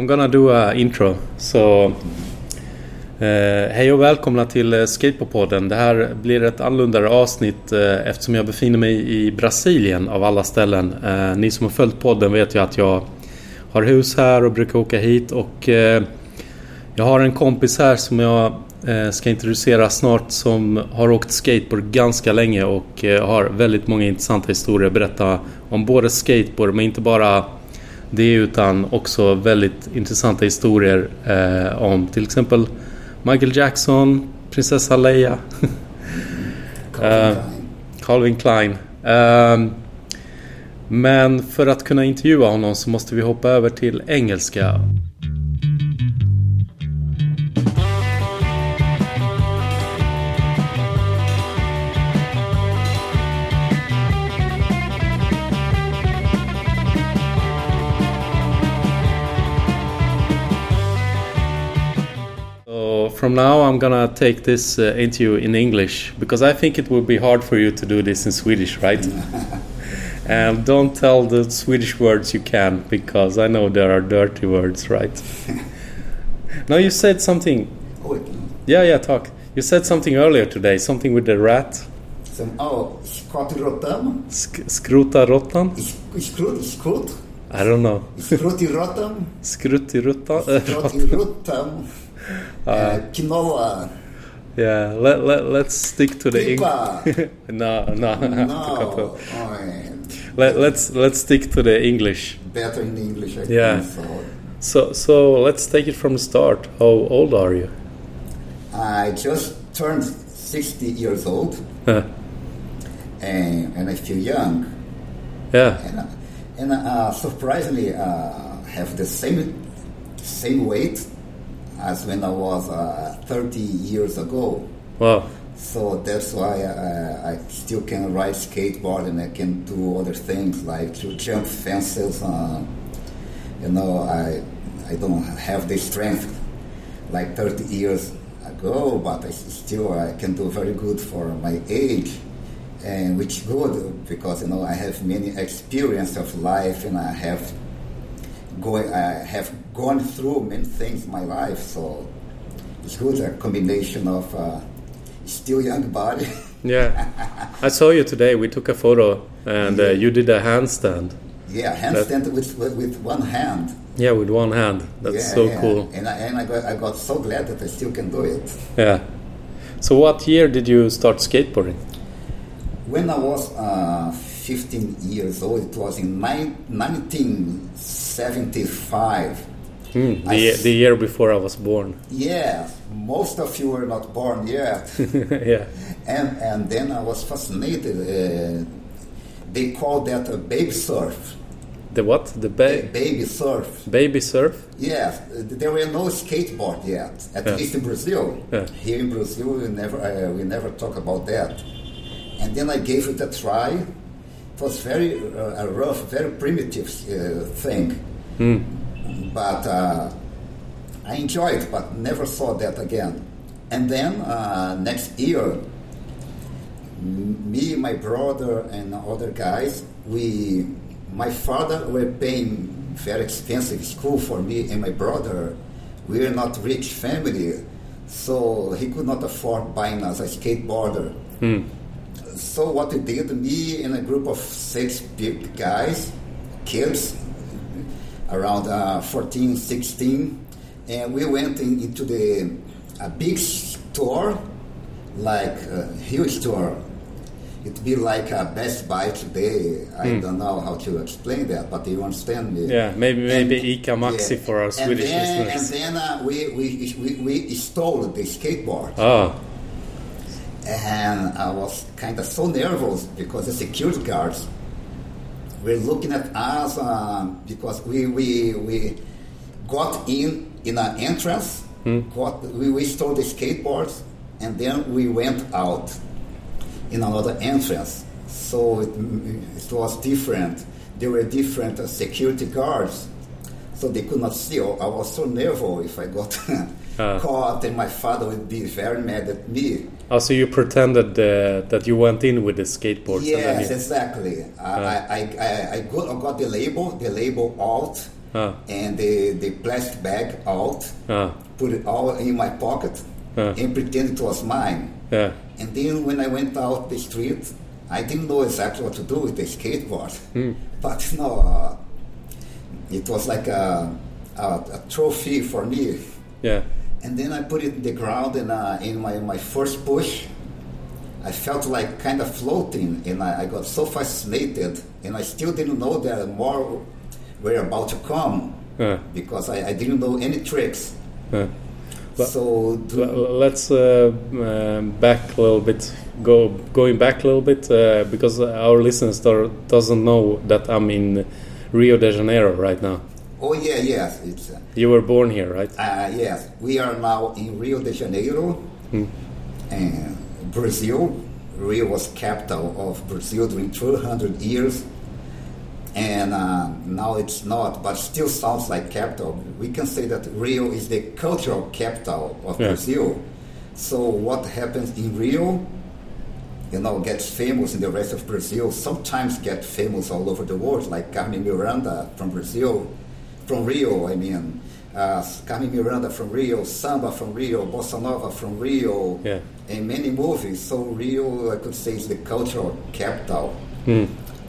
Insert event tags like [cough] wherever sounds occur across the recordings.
I'm gonna do a intro. Så eh, hej och välkomna till eh, Skateboardpodden. Det här blir ett annorlunda avsnitt eh, eftersom jag befinner mig i Brasilien av alla ställen. Eh, ni som har följt podden vet ju att jag har hus här och brukar åka hit och eh, jag har en kompis här som jag eh, ska introducera snart som har åkt skateboard ganska länge och har väldigt många intressanta historier att berätta om både skateboard men inte bara det utan också väldigt intressanta historier eh, om till exempel Michael Jackson, prinsessa Leia, [laughs] Calvin Eh, Klein. Calvin Klein. Ehm, men för att kunna intervjua honom så måste vi hoppa över till engelska. From now I'm gonna take this uh, interview in English because I think it would be hard for you to do this in Swedish, right? [laughs] and don't tell the Swedish words you can because I know there are dirty words, right? [laughs] now you said something. Oj. Yeah, yeah, talk. You said something earlier today, something with the rat. Som, oh, skottrottam. Sk- skruta rottan? Skrut, skrut. I don't know. Skruttirottam. [laughs] Skruttirutta? Skruttirottam. Eh, Knolla. yeah, let, let, let's stick to the Klippa. [laughs] no, no. [laughs] No. Let, let's let's stick to the English. Better in English, I Yeah. think. So So so let's take it from the start. How old are you? I just turned 60 years old Huh. and, and I feel young. yeah. And, and uh, surprisingly, uh, have the same same weight as when I was uh, 30 years ago. Wow. So that's why uh, I still can ride skateboard and I can do other things like to jump fences. Uh, you know, I I don't have the strength like 30 years ago, but I still I can do very good for my age, and which good because you know I have many experience of life and I have going I have gone through many things in my life, so it's good a combination of uh, still young body. [laughs] Yeah. I saw you today. We took a photo and uh, you did a handstand. yeah, handstand with, with with one hand. Yeah, with one hand. That's yeah, so yeah. cool. And I, and I got, I got so glad that I still can do it. Yeah. So what year did you start skateboarding? When I was uh, 15 years old, it was in nine, 1975. Hmm, the, year, the year before I was born. Yeah, most of you were not born yet. [laughs] yeah. and, and then I was fascinated. Uh, they call that a baby surf. The what? The Ba- ba- baby surf. baby surf? Yes, there were no skateboard yet, at Yeah. least in Brazil. Yeah. Here in Brazil, we never uh, we never talk about that. And then I gave it a try. It was very uh, a rough, very primitive uh, thing, but uh, I enjoyed, but never saw that again. And then uh, next year, me, my brother, and other guys, we, my father were paying very expensive school for me and my brother. We are not rich family, so he could not afford buying us a skateboarder. So what we did, me and a group of six big guys, kids, around uh, 14, 16, and we went in, into the a big store, like a huge store. It'd be like a Best Buy today. I don't know how to explain that, but you understand me. Yeah, maybe maybe And- Ica Maxi yeah. for our Swedish then, listeners. And then uh, we, we, we, we stole the skateboard. Ah, And I was kind of so nervous because the security guards were looking at us uh, because we, we, we got in in an entrance, got, we, we stole the skateboards, and then we went out in another entrance. So it, it was different. There were different uh, security guards, so they could not see. I was so nervous if I got [laughs] Ah. caught, and my father would be very mad at me. Oh, so you pretended uh, that you went in with the skateboard. Yes, you- exactly. I, I, I, I, got, I got the label, the label out, Ah. and the, the plastic bag out, Ah. put it all in my pocket, and pretend it was mine. Yeah. And then when I went out the street, I didn't know exactly what to do with the skateboard. But you know, uh, it was like a, a, a trophy for me. Yeah. And then I put it in the ground, and uh, in my, my first push, I felt like kind of floating, and I, I got so fascinated, and I still didn't know that more were about to come Yeah. because I, I didn't know any tricks. Yeah. So Let's uh, um, back a little bit. Go going back a little bit uh, because our listeners do, doesn't know that I'm in Rio de Janeiro right now. Oh yeah, yes, it's. Uh, You were born here, right? Uh, yes, we are now in Rio de Janeiro, and Brazil. Rio was capital of Brazil during 200 years, and uh, now it's not, but still sounds like capital. We can say that Rio is the cultural capital of Yeah. Brazil. So what happens in Rio, you know, gets famous in the rest of Brazil. Sometimes get famous all over the world, like Carmen Miranda from Brazil, from Rio. I mean, uh, Carmen Miranda from Rio, Samba from Rio, Bossa Nova from Rio, Yeah. and many movies. So Rio, I could say, is the cultural capital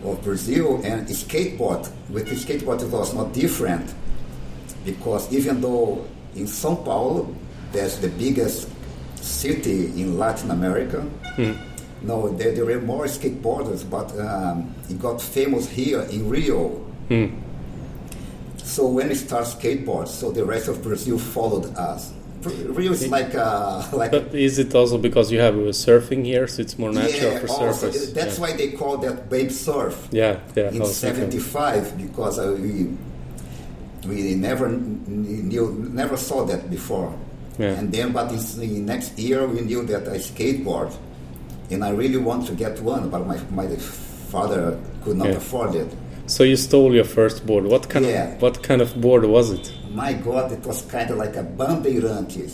of Brazil. And skateboard, with the skateboard, it was not different because even though in São Paulo, that's the biggest city in Latin America. No, there, there were more skateboarders, but um, it got famous here in Rio. So when we start skateboards, so the rest of Brazil followed us. Rio is like a, [laughs] like But is it also because you have uh, surfing here, so it's more natural yeah, for also, surfers? that's yeah. why they call that babe surf Yeah, yeah. In '75 because uh, we we never knew never saw that before. Yeah. And then, but this, the next year we knew that I skateboard, and I really want to get one, but my my father could not Yeah. afford it. So you stole your first board. What kind Yeah. of what kind of board was it? My God, it was kind of like a Bandeirantes.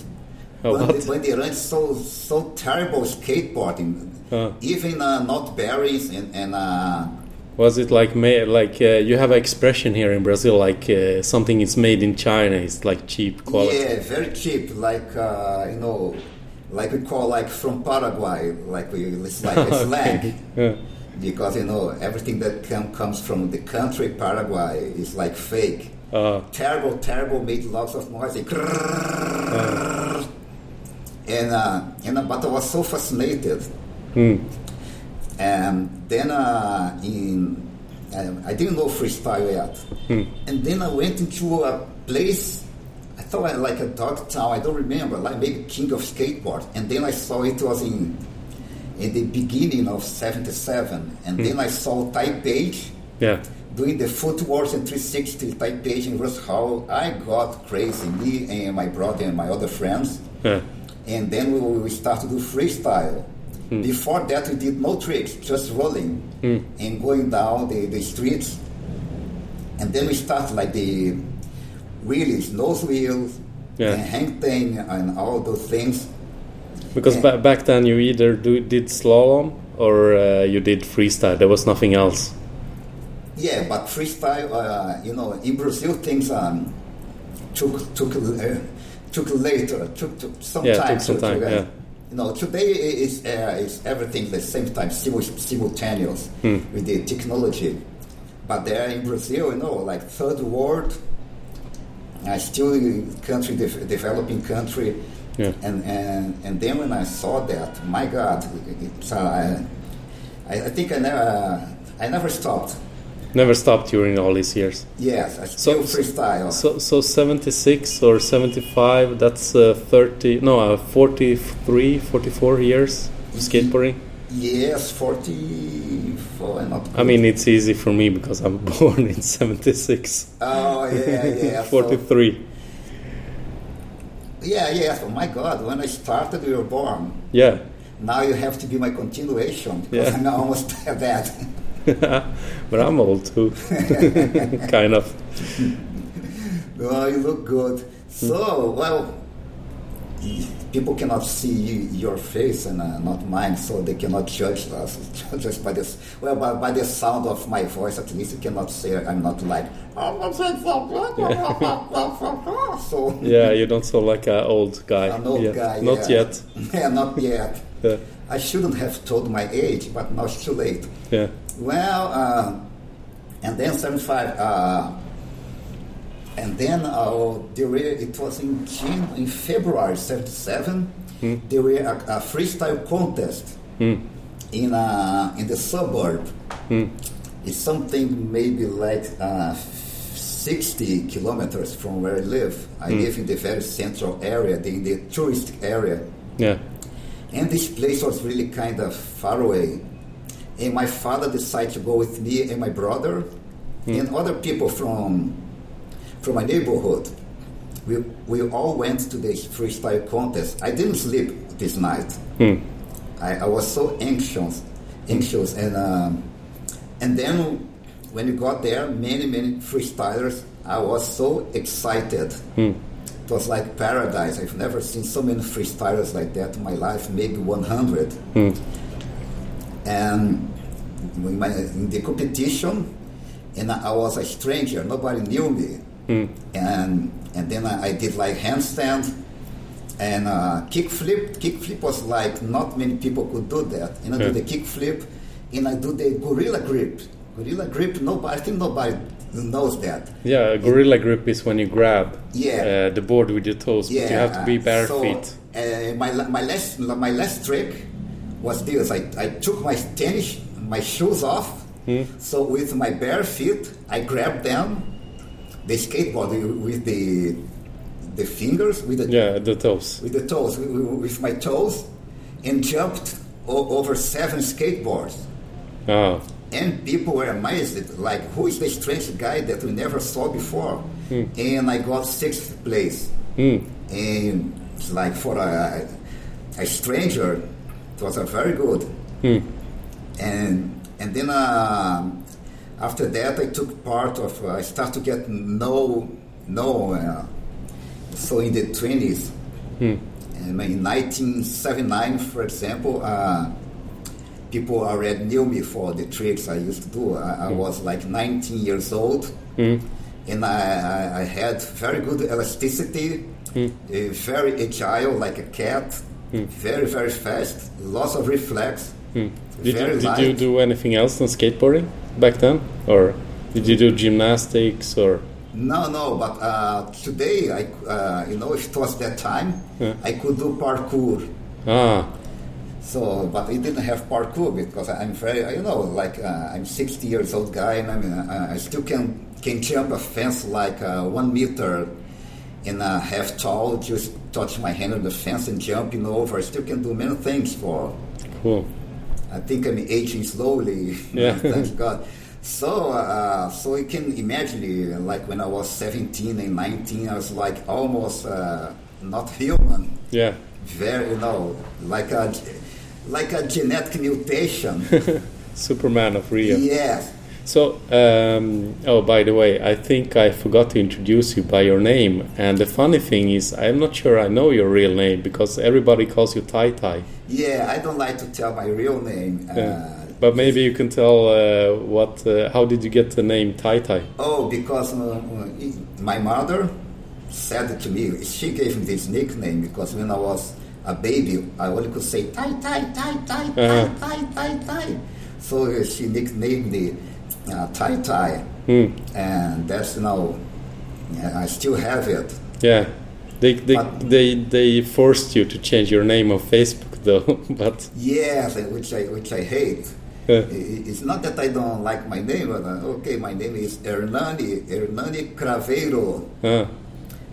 Oh, Bande-? Bandeirantes so so terrible skateboarding. Huh. Even uh, not berries and and. Uh, Was it like like uh, you have an expression here in Brazil like uh, something is made in China is like cheap quality. Yeah, very cheap. Like uh, you know, like we call like from Paraguay, like we it's like a [laughs] slang. Yeah. Because you know everything that com- comes from the country Paraguay is like fake. Uh, Terrible, terrible. Made lots of noise. Like, and uh, and uh, but I was so fascinated. And then uh, in um, I didn't know freestyle yet. And then I went into a place. I thought I like a dog town. I don't remember, like maybe King of Skateboard. And then I saw it was in in the beginning of '77. And hmm. then I saw Taipei yeah. doing the footwork and 360 Taipei in was how I got crazy. Me and my brother and my other friends Yeah. and then we, we start to do freestyle. Hmm. Before that, we did no tricks, just rolling hmm. and going down the, the streets. And then we start like the wheelies, nose wheels, Yeah. and hang ten, and all those things. Because ba- back then you either do, did slalom or uh, you did freestyle. There was nothing else. Yeah, but freestyle, uh, you know, in Brazil, things um, took took uh, took later, took, took some Yeah, time. took some to- to, time, uh, yeah. You know, today is uh, is everything the same time, simultaneous Hmm. with the technology. But there in Brazil, you know, like third world, uh, still country, de- developing country, Yeah. and, and and then when I saw that, my God, uh, I, I think I never I never stopped. Never stopped during all these years. Yes, I still freestyle. So, so 76 or 75, that's uh, 30, no, uh, 43, 44 years of skateboarding. yes, 44. Not I mean, it's easy for me because I'm [laughs] born in 76. oh yeah, yeah. so- [laughs] 43. Yeah, yeah. Oh my God, when I started, you were born. Yeah. Now you have to be my continuation because Yeah. I'm almost [laughs] dead. [laughs] but I'm old too. [laughs] kind of. oh, you look good. Hmm. So, well, people cannot see your face and uh, not mine, so they cannot judge us [laughs] just by this. Well, by, by the sound of my voice, at least you cannot say I'm not like. [laughs] so Yeah, you don't sound like an old guy. an old yet. guy. Not yeah. yet. [laughs] yeah, not yet. Yeah. I shouldn't have told my age, but now it's too late. Yeah. Well, uh, and then 75, uh, and then uh, there were, it was in June, in February 77, there were a, a freestyle contest in, uh, in the suburb. It's something maybe like uh, 60 kilometers from where I live. I live in the very central area, the, the touristic area. Yeah. And this place was really kind of far away. And my father decided to go with me and my brother and other people from from my neighborhood. We, we all went to this freestyle contest. I didn't sleep this night. Hmm. I, I was so anxious, anxious, and um, and then when we got there, many many freestylers. I was so excited. Hmm. It was like paradise. I've never seen so many freestylers like that in my life. Maybe 100. Hmm. And in, my, in the competition, and I was a stranger. Nobody knew me. And and then I, I did like handstand and uh, kickflip. Kickflip was like not many people could do that. And I Yeah. do the kickflip, and I do the gorilla grip. Gorilla grip. Nobody. I think nobody knows that. Yeah, gorilla grip is when you grab Yeah. uh, the board with your toes, but you have to be bare so, feet. Uh, my, my last my last trick was this. I, I took my tennis my shoes off. Hmm. So with my bare feet, I grabbed them, the skateboard with the the fingers with the Yeah, the toes. with the toes with, my toes, and jumped o- over seven skateboards. Ah, And people were amazed, like, who is the strange guy that we never saw before? And I got sixth place. And it's like for a, a stranger, it was a very good. And and then uh, after that, I took part of. Uh, I started to get no no. Uh, so in the twenties, and in 1979, for example. Uh, people already knew me for the tricks I used to do. I, I was like 19 years old, and I, I, I had very good elasticity, uh, very agile like a cat, very very fast, lots of reflex. did, very you, did you do anything else than skateboarding back then? Or did you do gymnastics or. No, no, but uh, today, I, uh, you know, if it was that time, Yeah. I could do parkour. Ah, So, but it didn't have parkour because I'm very, you know, like uh, I'm 60 years old guy, and I mean, I, I still can can jump a fence like uh, one meter and a half tall, just touch my hand on the fence and jumping over. I still can do many things for. cool. I think I'm aging slowly. [laughs] Yeah. [laughs] Thank God. So, uh, so you can imagine, uh, like when I was 17 and 19, I was like almost uh, not human. Yeah. Very, you know, like a like a genetic mutation. [laughs] Superman of Rio. yes. So, um, oh, by the way, I think I forgot to introduce you by your name. And the funny thing is, I'm not sure I know your real name because everybody calls you Tai Tai. Yeah, I don't like to tell my real name. Yeah. Uh, But maybe you can tell uh, what. Uh, how did you get the name Tai Tai? oh, because uh, my mother said to me, she gave me this nickname because when I was a baby, I only could say Tai Tai Tai Tai Tai Uh-huh. Tai Tai Tai. So uh, she nicknamed me uh, Tai Tai, Hmm. and that's you know, yeah, I still have it. Yeah, they they, But- they they forced you to change your name on Facebook [laughs] though. but Yes, and which I which I hate. uh, It's not that I don't like my name, but uh, okay, my name is Hernani Hernani Craveiro. uh,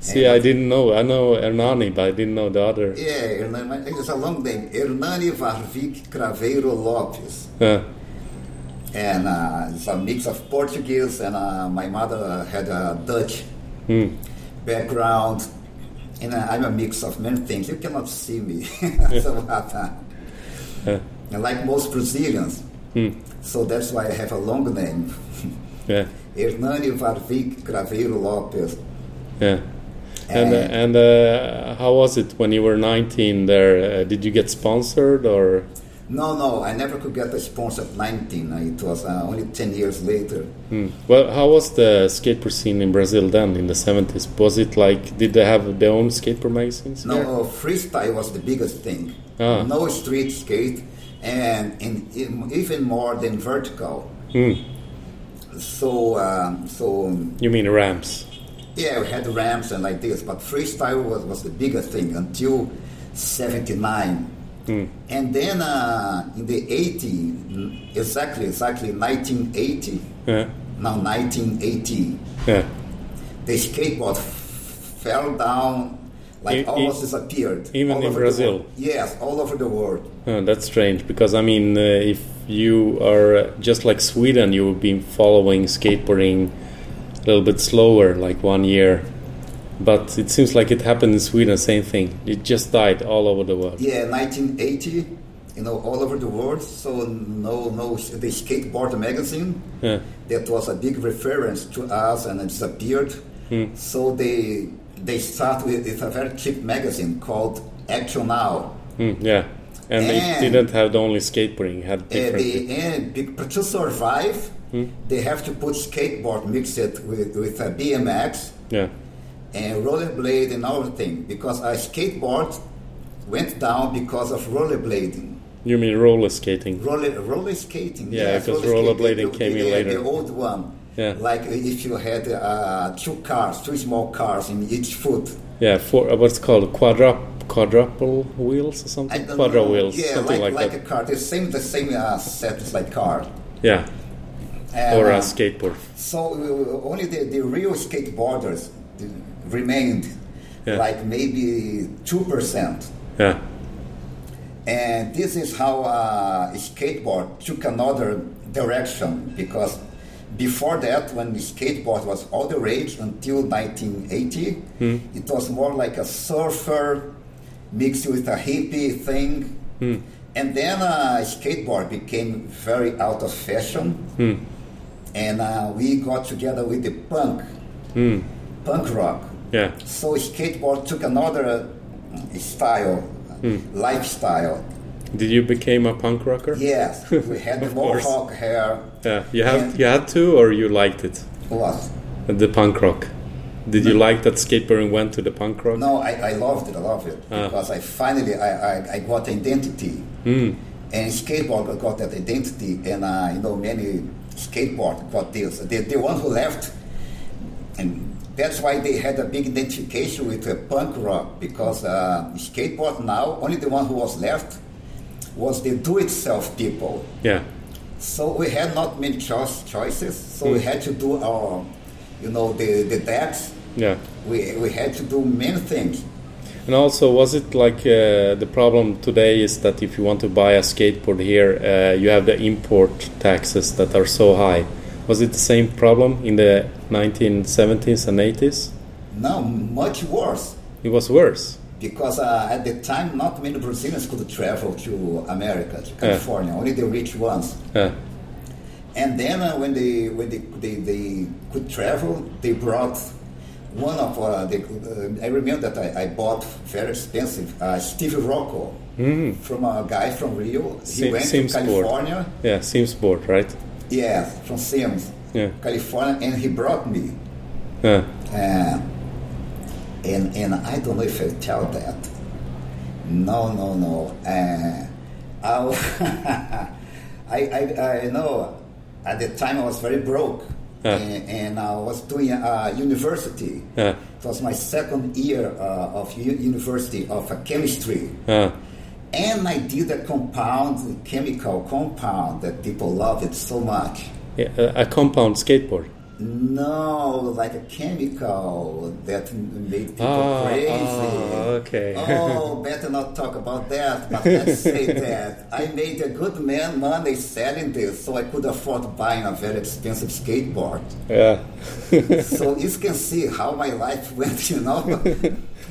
see, I didn't know. I know Hernani, but I didn't know the other. Yeah, Hernani, it's a long name. Hernani Varvik Craveiro Lopes. Uh, And uh, it's a mix of Portuguese, and uh, my mother had a Dutch hmm. background. And uh, I'm a mix of many things. You cannot see me. [laughs] so, uh, and like most Brazilians. hmm. So that's why I have a long name. [laughs] Yeah, Hernani Varvik Craveiro Lopes. yeah. And uh, and uh, how was it when you were 19 there? Uh, did you get sponsored or? No, no, I never could get a sponsor at 19. It was uh, only 10 years later. Hmm. Well, how was the skateboard scene in Brazil then in the 70s? Was it like, did they have their own skateboard magazines? No, freestyle was the biggest thing. Ah. No street skate, and even more than vertical. Hmm. So, um, so You mean ramps? yeah, we had ramps and like this, but freestyle was, was the biggest thing until 79. Hmm. And then uh, in the 80, exactly, exactly 1980, Yeah. now 1980, Yeah. the skateboard fell down, like E- e- almost disappeared. even all in over Brazil? Yes, all over the world. Oh, that's strange because I mean, uh, if you are uh, just like Sweden, you would be following skateboarding a little bit slower, like one year. But it seems like it happened in Sweden, same thing. It just died all over the world. Yeah, 1980, you know, all over the world. So no, no, the skateboard magazine Yeah. that was a big reference to us and it disappeared. So they they start with, with a very cheap magazine called Action Now. Mm, yeah. And they didn't have the only skateboarding, had And, different. they, and to survive, they have to put skateboard mixed with, with a BMX yeah. And rollerblade and everything because a skateboard went down because of rollerblading. You mean roller skating? Roller, roller skating. Yeah, because roller rollerblading came in later. The old one. Yeah. Like if you had uh, two cars, two small cars in each foot. Yeah, for uh, what's called quadrup quadruple wheels or something. Quadra know. wheels, Yeah, something like, like, like a car. The same, the same uh, set as like car. yeah, And, or uh, a skateboard. So uh, only the, the real skateboarders uh, remained, Yeah. like maybe two percent. Yeah, And this is how uh, skateboard took another direction because before that, when the skateboard was all the rage until 1980, it was more like a surfer mixed with a hippie thing. And then uh, skateboard became very out of fashion. And uh, we got together with the punk, punk rock. Yeah, So skateboard took another uh, style, lifestyle. Did you become a punk rocker? Yes, [laughs] we had the mohawk hair. Yeah, you have And- you had to, or you liked it, What? the punk rock. Did you like that skateboarding went to the punk rock? No, I, I loved it. I loved it Ah. because I finally I, I, I got identity, Mm. and skateboard got that identity, and uh, you know many skateboard got this. The, the one who left, and that's why they had a big identification with uh, punk rock because uh, skateboard now only the one who was left was the do-it-self people. Yeah, So we had not many choice, choices. So we had to do our, you know, the the decks. yeah. We we had to do many things. And also, was it like uh, the problem today is that if you want to buy a skateboard here, uh, you have the import taxes that are so high. Was it the same problem in the 1970s and 80s? No, much worse It was worse. because uh, at the time not many Brazilians could travel to America, to California. Only the rich ones. Yeah, And then uh, when they when they, they, they could travel, they brought one of uh, the. Uh, I remember that I, I bought very expensive uh, Stevie Rocco from a guy from Rio. He. Sim- went Sims to board. California. yeah, Sims board, right? Yes, from Sims, Yeah. California, and he brought me. Yeah, Uh, and and I don't know if I tell that. No, no, no. Uh, [laughs] I, I I know at the time I was very broke, Yeah. and, and I was doing uh, university. yeah, It was my second year uh, of u- university of uh, chemistry. yeah. And I did a compound, chemical compound that people love it so much. yeah a, a compound skateboard. No, like a chemical that made people Ah, crazy. ah, okay. [laughs] oh, better not talk about that, but let's say [laughs] that. I made a good man money selling this, so I could afford buying a very expensive skateboard. Yeah, [laughs] so you can see how my life went, you know.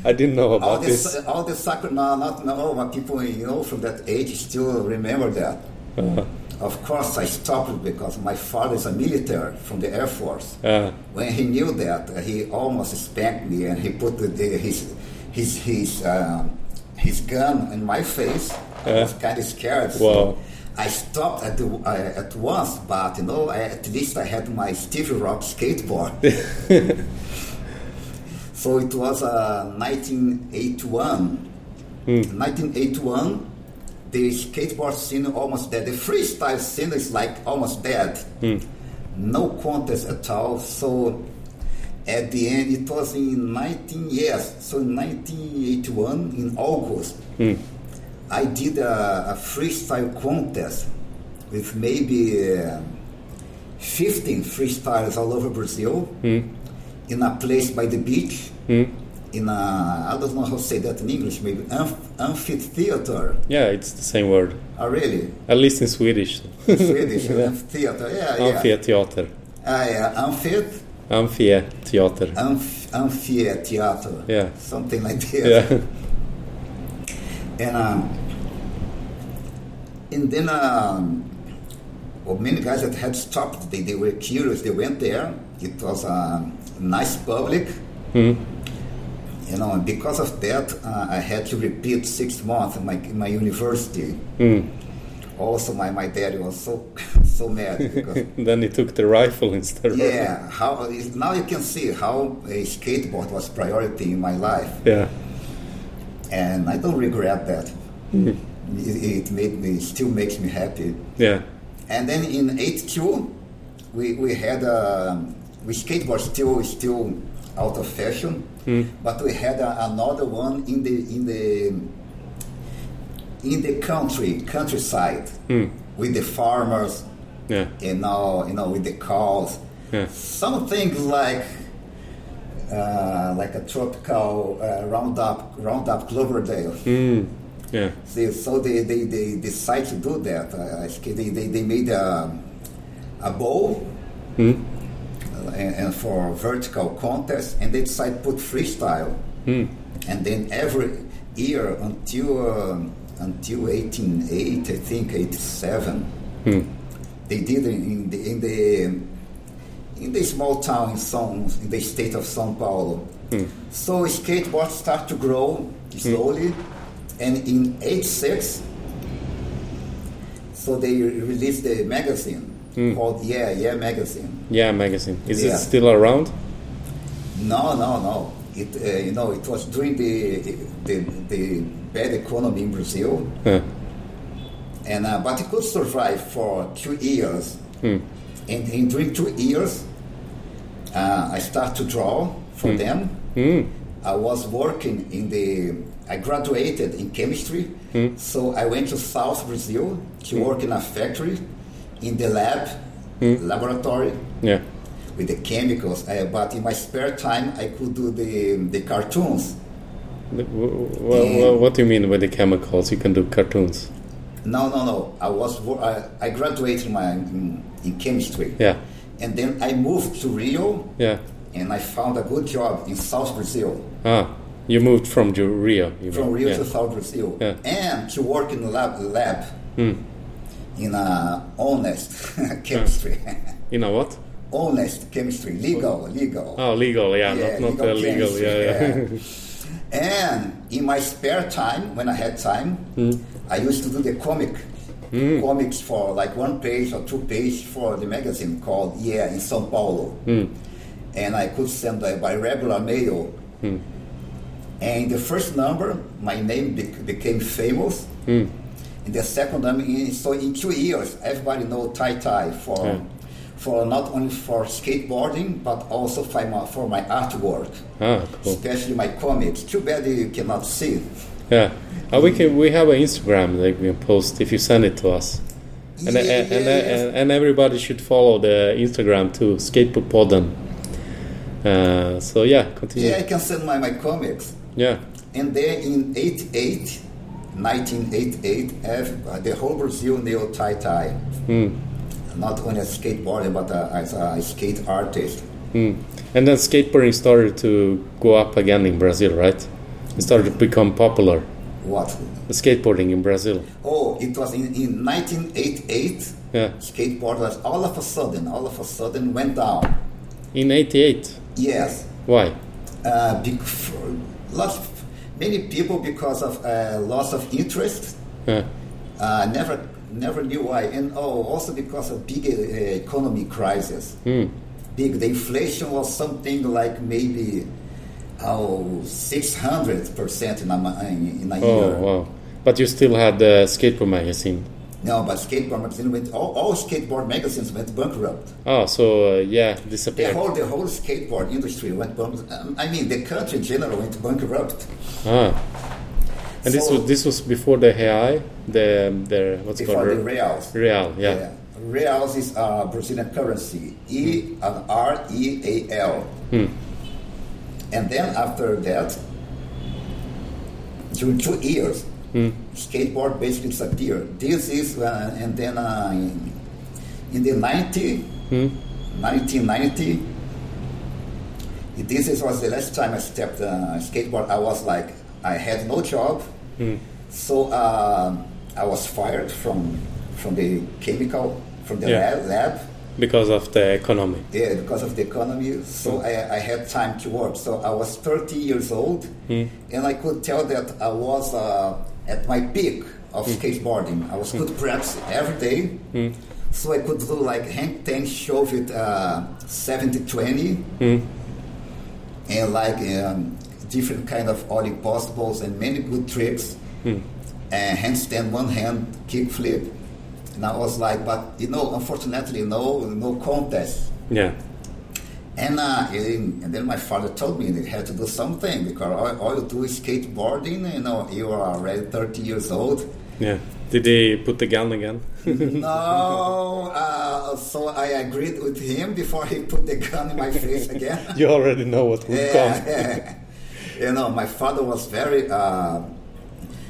I didn't know all about this, this. all the soccer, no, not no, but people, you know, from that age still remember that. Uh, of course, I stopped because my father is a military from the Air Force. Uh, When he knew that, uh, he almost spanked me and he put the, the, his his his um, his gun in my face. I Yeah. was kind of scared. Wow. So I stopped at the, uh, at once, but you know, I, at least I had my Stevie Rock skateboard. [laughs] so it was uh, 1981. 1981, the skateboard scene almost dead. The freestyle scene is like almost dead. No contest at all. So at the end, it was in 19 years. So in 1981, in August, I did a, a freestyle contest with maybe uh, 15 freestylers all over Brazil in a place by the beach. In a, I don't know how to say that in English, maybe amph- amphitheater. yeah, it's the same word. Oh, really? At least in Swedish. Swedish, [laughs] amphitheater. Yeah, yeah. Amphitheater. Ah, yeah. Amphit, Amphitheater. amph- amphitheater. Yeah. Something like this. Yeah. [laughs] And um, and then um, well, many guys that had stopped, they, they were curious. They went there. It was a nice public. Hmm. You know, and because of that, uh, I had to repeat six months in my, in my university. Hmm. Also, my, my daddy was so [laughs] so mad because [laughs] then he took the rifle [laughs] instead. yeah, how now you can see how a skateboard was priority in my life, Yeah. and I don't regret that. Hmm. It, it made me still makes me happy. Yeah. And then in '82, we we had a we skateboard still still out of fashion, but we had a, another one in the in the in the country countryside with the farmers, Yeah. you know, you know, with the cows. Yeah. Some things like uh, like a tropical uh, Roundup Roundup Cloverdale. Mm. Yeah. See, so they, they, they decided to do that. Uh, I think they, they, they made a, a bowl Mm. And, and for vertical contest, and they decided to put freestyle. Mm. And then every year until uh, until 1880, I think 87, Mm. they did it in the in the in the small town in São in the state of São Paulo. So skateboards start to grow slowly, and in '86, so they released the magazine called Yeah Yeah magazine. Yeah, magazine. Is Yeah. it still around? No, no, no. It uh, you know it was during the the, the bad economy in Brazil, Yeah. and uh, but it could survive for two years. And, and during two years, uh, I start to draw for them. Mm. I was working in the. I graduated in chemistry, so I went to South Brazil to work in a factory, in the lab, laboratory Yeah. with the chemicals. Uh, but in my spare time, I could do the the cartoons. The- w- w- what do you mean with the chemicals? You can do cartoons. No, no, no. I was I, I graduated my in, in chemistry, Yeah. and then I moved to Rio, Yeah. and I found a good job in South Brazil. Ah, you moved from Rio. You from. Rio yeah. to South Brazil, Yeah. and to work in the lab, lab Mm. [laughs] in a honest chemistry, You know what? honest chemistry, legal, legal. Oh, legal. Yeah, Yeah, not not legal illegal. chemistry, Yeah, yeah. [laughs] And in my spare time, when I had time, Hmm. I used to do the comic. Comics for like one page or two page for the magazine called Yeah in São Paulo. Hmm. And I could send by, by regular mail. Hmm. And the first number, my name bec- became famous. In the second in, so in two years, everybody know Tai Tai for, Yeah. for not only for skateboarding, but also for my, for my artwork Ah, cool. especially my comics. Too bad you cannot see. Yeah. Uh, we can. We have an Instagram that we can post if you send it to us. And, and, and, and, and everybody should follow the Instagram too, Skateboardpodden. Uh, so yeah, continue. yeah, I can send my, my comics. Yeah. And then in 88, 1988, every- the whole Brazil knew Tai Tai. Hmm. Not only as skateboarder, but uh, as a skate artist. Mm. And then skateboarding started to go up again in Brazil, right? It started to become popular. What? The skateboarding in Brazil. Oh, it was in, in 1988. Yeah. skateboarders all of a sudden, all of a sudden went down. In 88. Yes, Why? uh, lots of, many people because of uh, loss of interest Yeah. uh, never never knew why, and oh, also because of big uh, economy crisis. Hmm. Big, the inflation was something like maybe oh 600 percent in a in a Oh, year. wow. But you still had the skateboard magazine. No, but skateboard magazine went all, all skateboard magazines went bankrupt. Oh, so uh, yeah, The disappeared. whole the whole skateboard industry went bankrupt. Um, I mean, the country in general went bankrupt. Ah. And this was this was before the Real, the the what's it Before called the reals. Real, yeah. Reals is uh, Brazilian currency. E and R E A L. Hmm. And then after that, during two years, Hmm. Skateboard basically disappeared. This is uh, and then uh, in, in the 90, Hmm. 1990. This is, was the last time I stepped uh, skateboard. I was like, I had no job, Hmm. so uh, I was fired from from the chemical from the Yeah. lab, lab Because of the economy. yeah, because of the economy. So I, I had time to work. So I was 30 years old, and I could tell that I was uh, at my peak of mm-hmm. skateboarding. I was good mm-hmm. practice every day. Mm-hmm. So I could do like hang ten show with uh, 70 20 and like um, different kind of all impossibles and many good tricks. And handstand one hand kick flip. And I was like but you know unfortunately no no contest. Yeah. And, uh, and then my father told me they had to do something because all, all you do is skateboarding you know you are already 30 years old Yeah. Did they put the gun again? [laughs] no uh, so I agreed with him before he put the gun in my face again [laughs] you already know what will come. yeah, [laughs] you know, my father was very, uh,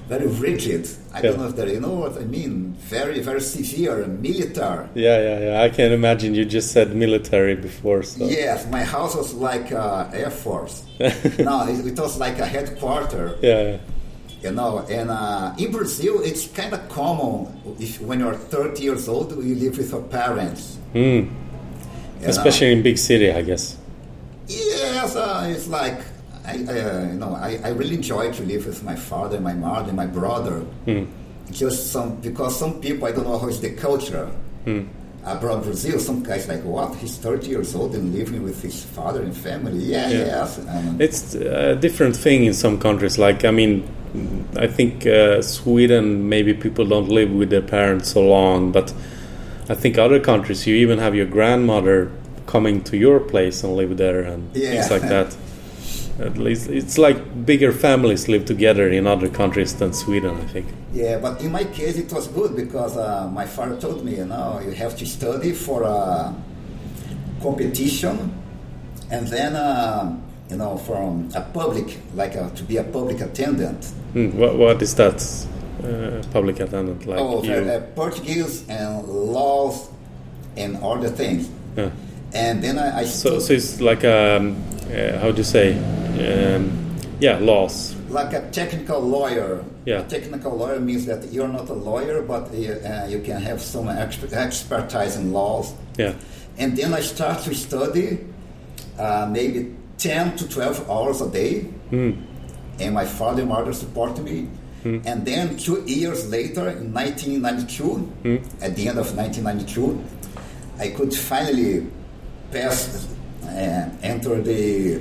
very rigid. I Yeah. don't know if that you know what I mean. Very, very severe, and military. Yeah, yeah, yeah. I can imagine you just said military before, so Yes, my house was like uh, Air Force. [laughs] no, it, it was like a headquarter. yeah, yeah. You know, and uh, in Brazil, it's kind of common if when you're 30 years old, you live with your parents. Mm. you know. Especially in big city, I guess. Yes, uh, it's like I, I uh, you know, I, I really enjoy to live with my father, my mother, and my brother. Just some because some people I don't know how is the culture abroad Brazil. Some guys like what? He's thirty years old and living with his father and family. Yeah, Yeah. yes. Um, It's a different thing in some countries. Like, I mean, I think uh, Sweden, maybe people don't live with their parents so long, but I think other countries, you even have your grandmother coming to your place and live there and Yeah. things like that. [laughs] At least it's like bigger families live together in other countries than Sweden, I think. yeah, but in my case it was good because uh, my father told me, you know, you have to study for a competition, and then uh, you know, from a public, like a, to be a public attendant. Hmm, what, what is that? Uh, public attendant, like oh, you? uh, Portuguese and laws and all the things. Yeah. And then I, I So, so it's like um, uh, how do you say? Um, yeah, laws. like a technical lawyer. Yeah. A technical lawyer means that you're not a lawyer, but uh, uh, you can have some exper- expertise in laws. Yeah. And then I start to study uh, maybe 10 to 12 hours a day. And my father and mother support me. And then two years later, in 1992, at the end of 1992, I could finally pass, uh, enter the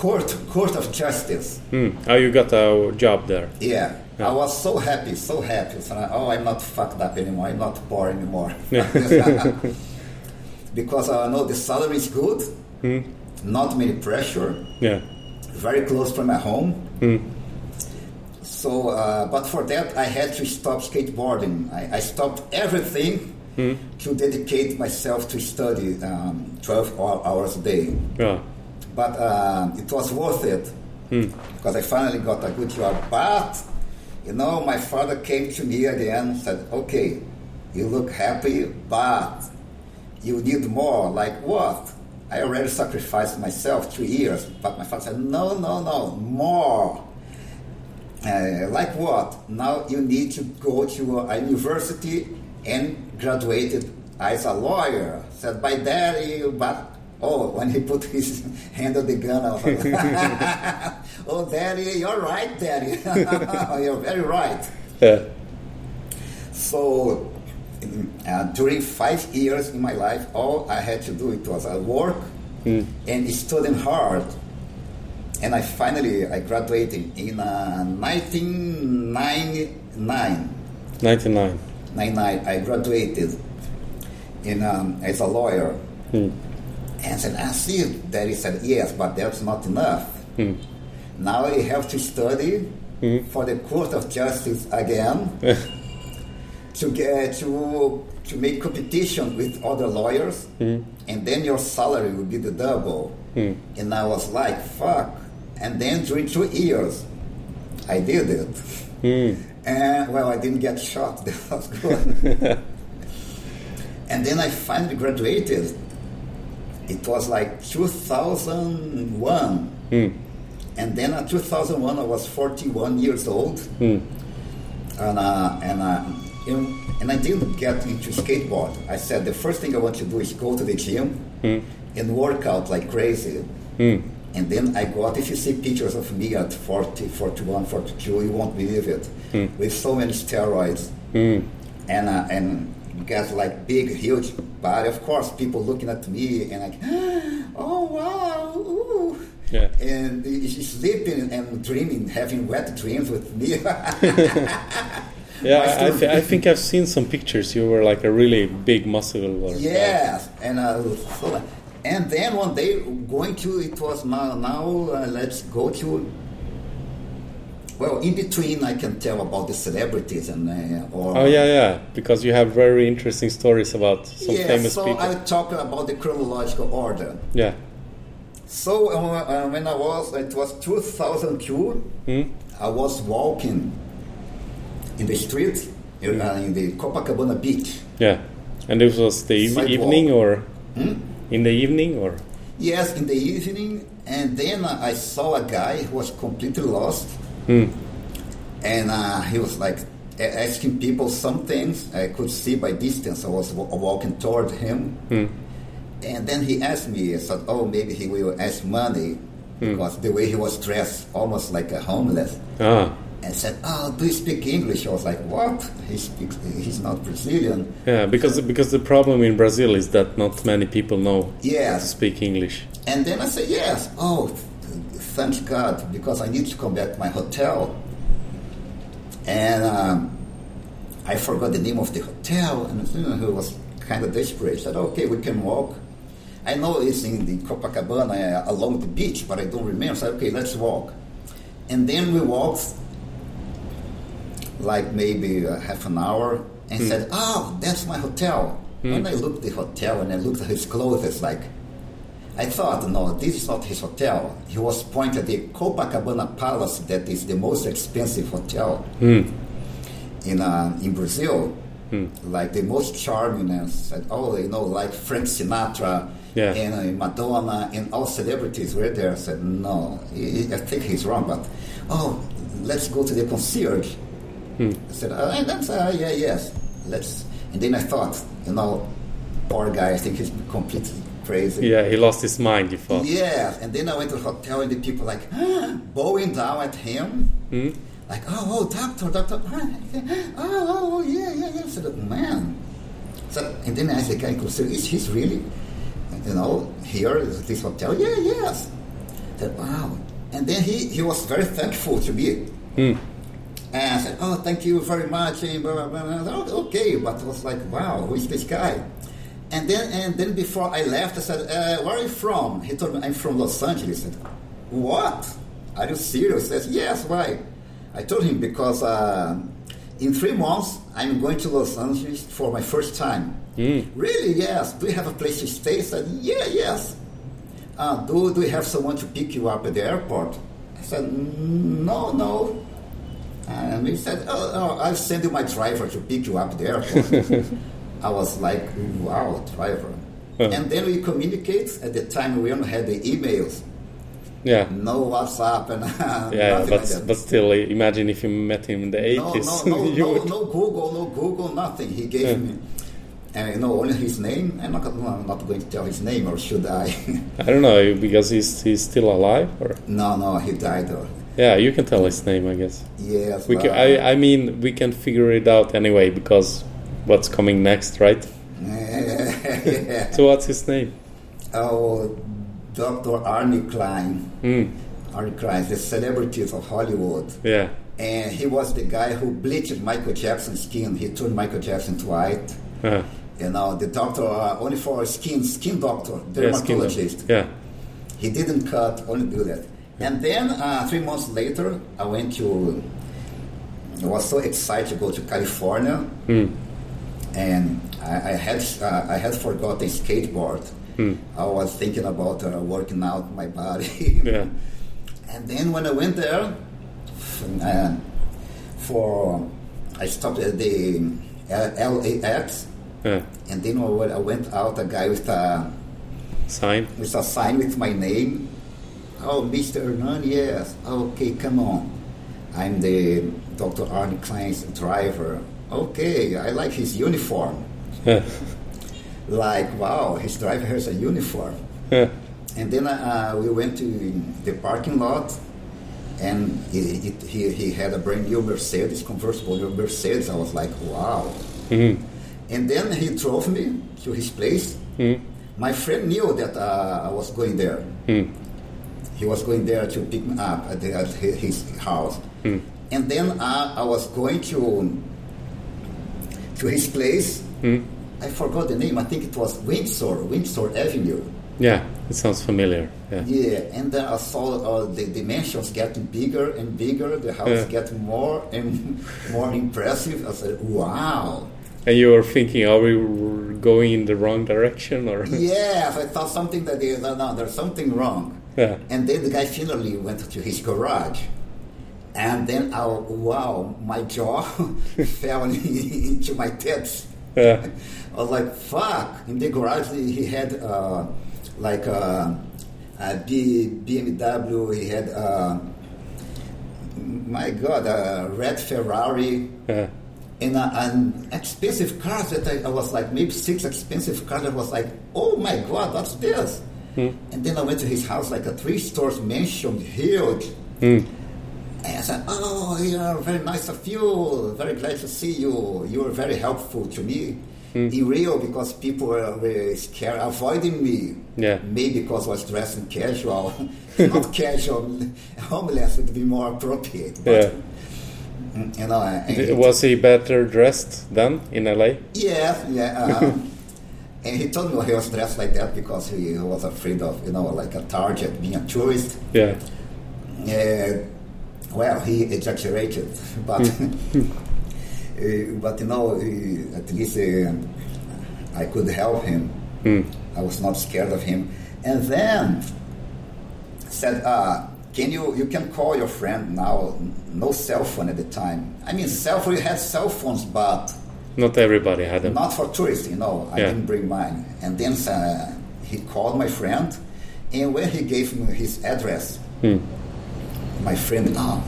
court, court of justice. Hmm. Oh, you got a job there. Yeah. Yeah. I was so happy, so happy. So, I- oh, I'm not fucked up anymore. I'm not poor anymore. [laughs] because I know the salary is good, not many pressure, Yeah. very close from my home. So, uh, but for that, I had to stop skateboarding. I, I stopped everything to dedicate myself to study um, 12 hours a day. Yeah. But uh, it was worth it because I finally got a good job. But you know, my father came to me at the end and said, "Okay, you look happy, but you need more. Like what? I already sacrificed myself two years." But my father said, "No, no, no, more." Uh, like what? Now you need to go to a university and graduated as a lawyer. Said, by daddy, but oh, when he put his hand on the gun, I was like, oh, daddy, you're right, daddy. [laughs] you're very right. Yeah. So uh, during five years in my life, all I had to do it was uh, work and studying hard. And I finally I graduated in uh, 1999. 99. 99, I graduated in um, as a lawyer. And said, I see that he said yes, but that's not enough. Hmm. Now you have to study hmm. for the Court of Justice again eh. to get to to make competition with other lawyers, hmm. and then your salary will be the double. And I was like, fuck. And then during two years, I did it. And well, I didn't get shot. [laughs] That was good. [laughs] and then I finally graduated. It was like 2001. And then in 2001, I was 41 years old. And, uh, and, uh, you know, and I didn't get into skateboard. I said the first thing I want to do is go to the gym and work out like crazy. And then I got, if you see pictures of me at 40, 41, 42, you won't believe it, with so many steroids. And, uh, and get like big, huge body. Of course, people looking at me and like, [gasps] oh wow, ooh. Yeah. And sleeping and dreaming, having wet dreams with me. [laughs] [laughs] Yeah, I, I, th- I think I've seen some pictures. You were like a really big muscle. Or, Yes, and uh, so- and then one day going to it was now, now uh, let's go to. Well, in between, I can tell about the celebrities and uh, or Oh yeah, yeah. Because you have very interesting stories about some yeah. famous So people. I talk about the chronological order. Yeah. So uh, uh, when I was, it was 2002. Hmm? I was walking in the street uh, in the Copacabana beach. Yeah. And this was the Sidewalk. evening or Hmm? in the evening or Yes, in the evening, and then I saw a guy who was completely lost, and uh, he was like asking people some things I could see by distance. I was wa- walking toward him, and then he asked me. I said, "Oh, maybe he will ask money." Because the way he was dressed, almost like a homeless, ah and said, "Oh, do you speak English?" I was like, "What? He speaks. He's not Brazilian." yeah because because the problem in Brazil is that not many people know to Yes, speak English. And then I said, yes. Oh, thank God, because I need to come back to my hotel. And um, I forgot the name of the hotel, and you know, he was kind of desperate. I said, okay, we can walk. I know it's in the Copacabana uh, along the beach, but I don't remember. I said, okay, let's walk. And then we walked like maybe uh, half an hour and said, oh, that's my hotel. When I looked at the hotel and I looked at his clothes, it's like, I thought, no, this is not his hotel. He was pointed at the Copacabana Palace, that is the most expensive hotel in uh, in Brazil, like the most charming. And said, oh, you know, like Frank Sinatra Yeah. and uh, Madonna and all celebrities were there. I said, no, I I think he's wrong, but oh, let's go to the concierge. I said, uh, and that's, uh, yeah, yes, let's. And then I thought, you know, poor guy, I think he's completely crazy. Yeah, he lost his mind. You thought. Yes, and then I went to the hotel and the people like ah, bowing down at him, hmm? like, oh, oh, doctor, doctor, ah, ah, oh, oh, yeah, yeah, yeah. Said, man. So, and then I asked the guy, so is he really, you know, here at this hotel? Yeah, yes. I said, wow. And then he, he was very thankful to me. Hmm. And I said, oh, thank you very much. Eh, and blah, blah, blah. I said, "Oh, okay, but I was like, wow, who is this guy? And then, and then before I left, I said, uh, where are you from? He told me, I'm from Los Angeles. I said, what? Are you serious? I said, yes, why? I told him, because uh, in three months, I'm going to Los Angeles for my first time. Really? Yes. Do you have a place to stay? I said, yeah, yes. Uh, do, do you have someone to pick you up at the airport? I said, "Mm, no, no. And he said, oh, oh, I'll send you my driver to pick you up at the airport. [laughs] I was like, wow, driver. And then we communicate. At the time, we only had the emails. Yeah. No WhatsApp and [laughs] Yeah, but like but still, imagine if you met him in the no, eighties. no, [laughs] no, you no, would, no Google, no Google, nothing. He gave Yeah. me, and you know, only his name. I'm not, I'm not going to tell his name, or should I? [laughs] I don't know because he's he's still alive, or no, no, he died. Or, yeah, you can tell his name, I guess. yes, We can, I I mean we can figure it out anyway because what's coming next, right? yeah. [laughs] So what's his name? Oh, Dr. Arnie Klein. Hmm. Arnie Klein, the celebrities of Hollywood. Yeah. And he was the guy who bleached Michael Jackson's skin. He turned Michael Jackson to white. Uh, You know, the doctor, uh, only for skin, skin doctor, yeah, skin dermatologist. Yeah. He didn't cut, only do that. And then uh, three months later, I went to, I was so excited to go to California. Hmm. And I, I had uh, I had forgotten skateboard. Hmm. I was thinking about uh, working out my body. [laughs] Yeah. And then when I went there, uh, for I stopped at the uh, LAX, Yeah. and then when I went out, a guy with a Sign. with a sign with my name. Oh, Mr. Hernan, yes. Okay, come on. I'm the Dr. Arnie Klein's driver. Okay, I like his uniform. Yeah. Like, wow, his driver has a uniform. Yeah. And then uh, we went to the parking lot, and he, he, he had a brand new Mercedes, convertible new Mercedes. I was like, wow. Mhm. And then he drove me to his place. Mhm. My friend knew that uh, I was going there. Hmm. He was going there to pick me up at, the, at his house. Hmm. And then uh, I was going to to his place. Hmm. I forgot the name. I think it was Windsor, Windsor Avenue. Yeah. It sounds familiar. Yeah. Yeah, and then I saw uh, the dimensions getting bigger and bigger. The house Yeah. getting more and [laughs] more impressive. I said, "Wow!" And you were thinking, are we going in the wrong direction, or? [laughs] yes, I thought something that is no, no, there's something wrong. Yeah. And then the guy finally went to his garage. And then, I, wow, my jaw [laughs] fell [laughs] into my tits. Yeah. [laughs] I was like, fuck. In the garage, he had uh, like uh, a B, BMW, he had, uh, my God, a red Ferrari. Yeah. And uh, an expensive car that I, I was like, maybe six expensive cars. I was like, oh my God, what's this? And then I went to his house, like a three stores mansion, huge. Hmm. And I said, oh, you're very nice of you. Very glad to see you. You were very helpful to me. In Rio, because people were very scared, avoiding me. Yeah. Maybe because I was dressed in casual. [laughs] Not [laughs] casual. Homeless would be more appropriate. But, Yeah. mm, You know, Was he better dressed then in LA? Yes, yeah. Uh, [laughs] and he told me he was dressed like that because he was afraid of, you know, like a target, being a tourist. Yeah. Uh, well, he exaggerated, [laughs] but uh, [laughs] but you know, uh, at least uh, I could help him. Hmm. I was not scared of him. And then said, uh, "Can you you can call your friend now? No cell phone at the time. I mean, cell phone. We had cell phones, but." Not everybody had them. Not for tourists, you know. I Yeah. didn't bring mine. And then uh, he called my friend, and when he gave me his address, Hmm. My friend, now.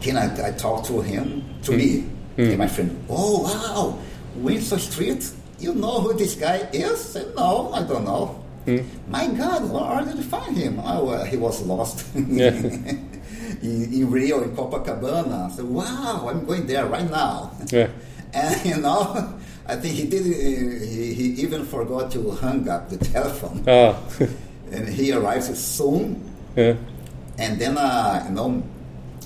can I, I talk to him? To Hmm. me. And my friend, oh, wow, Windsor Street? You know who this guy is? Said, no, I don't know. Hmm. My God, where did you find him? Oh, well, he was lost Yeah. [laughs] in, in Rio, in Copacabana. I said, wow, I'm going there right now. Yeah. [laughs] And you know, I think he did. Uh, he, he even forgot to hang up the telephone, Ah. [laughs] and he arrives soon. yeah. And then, uh, you know,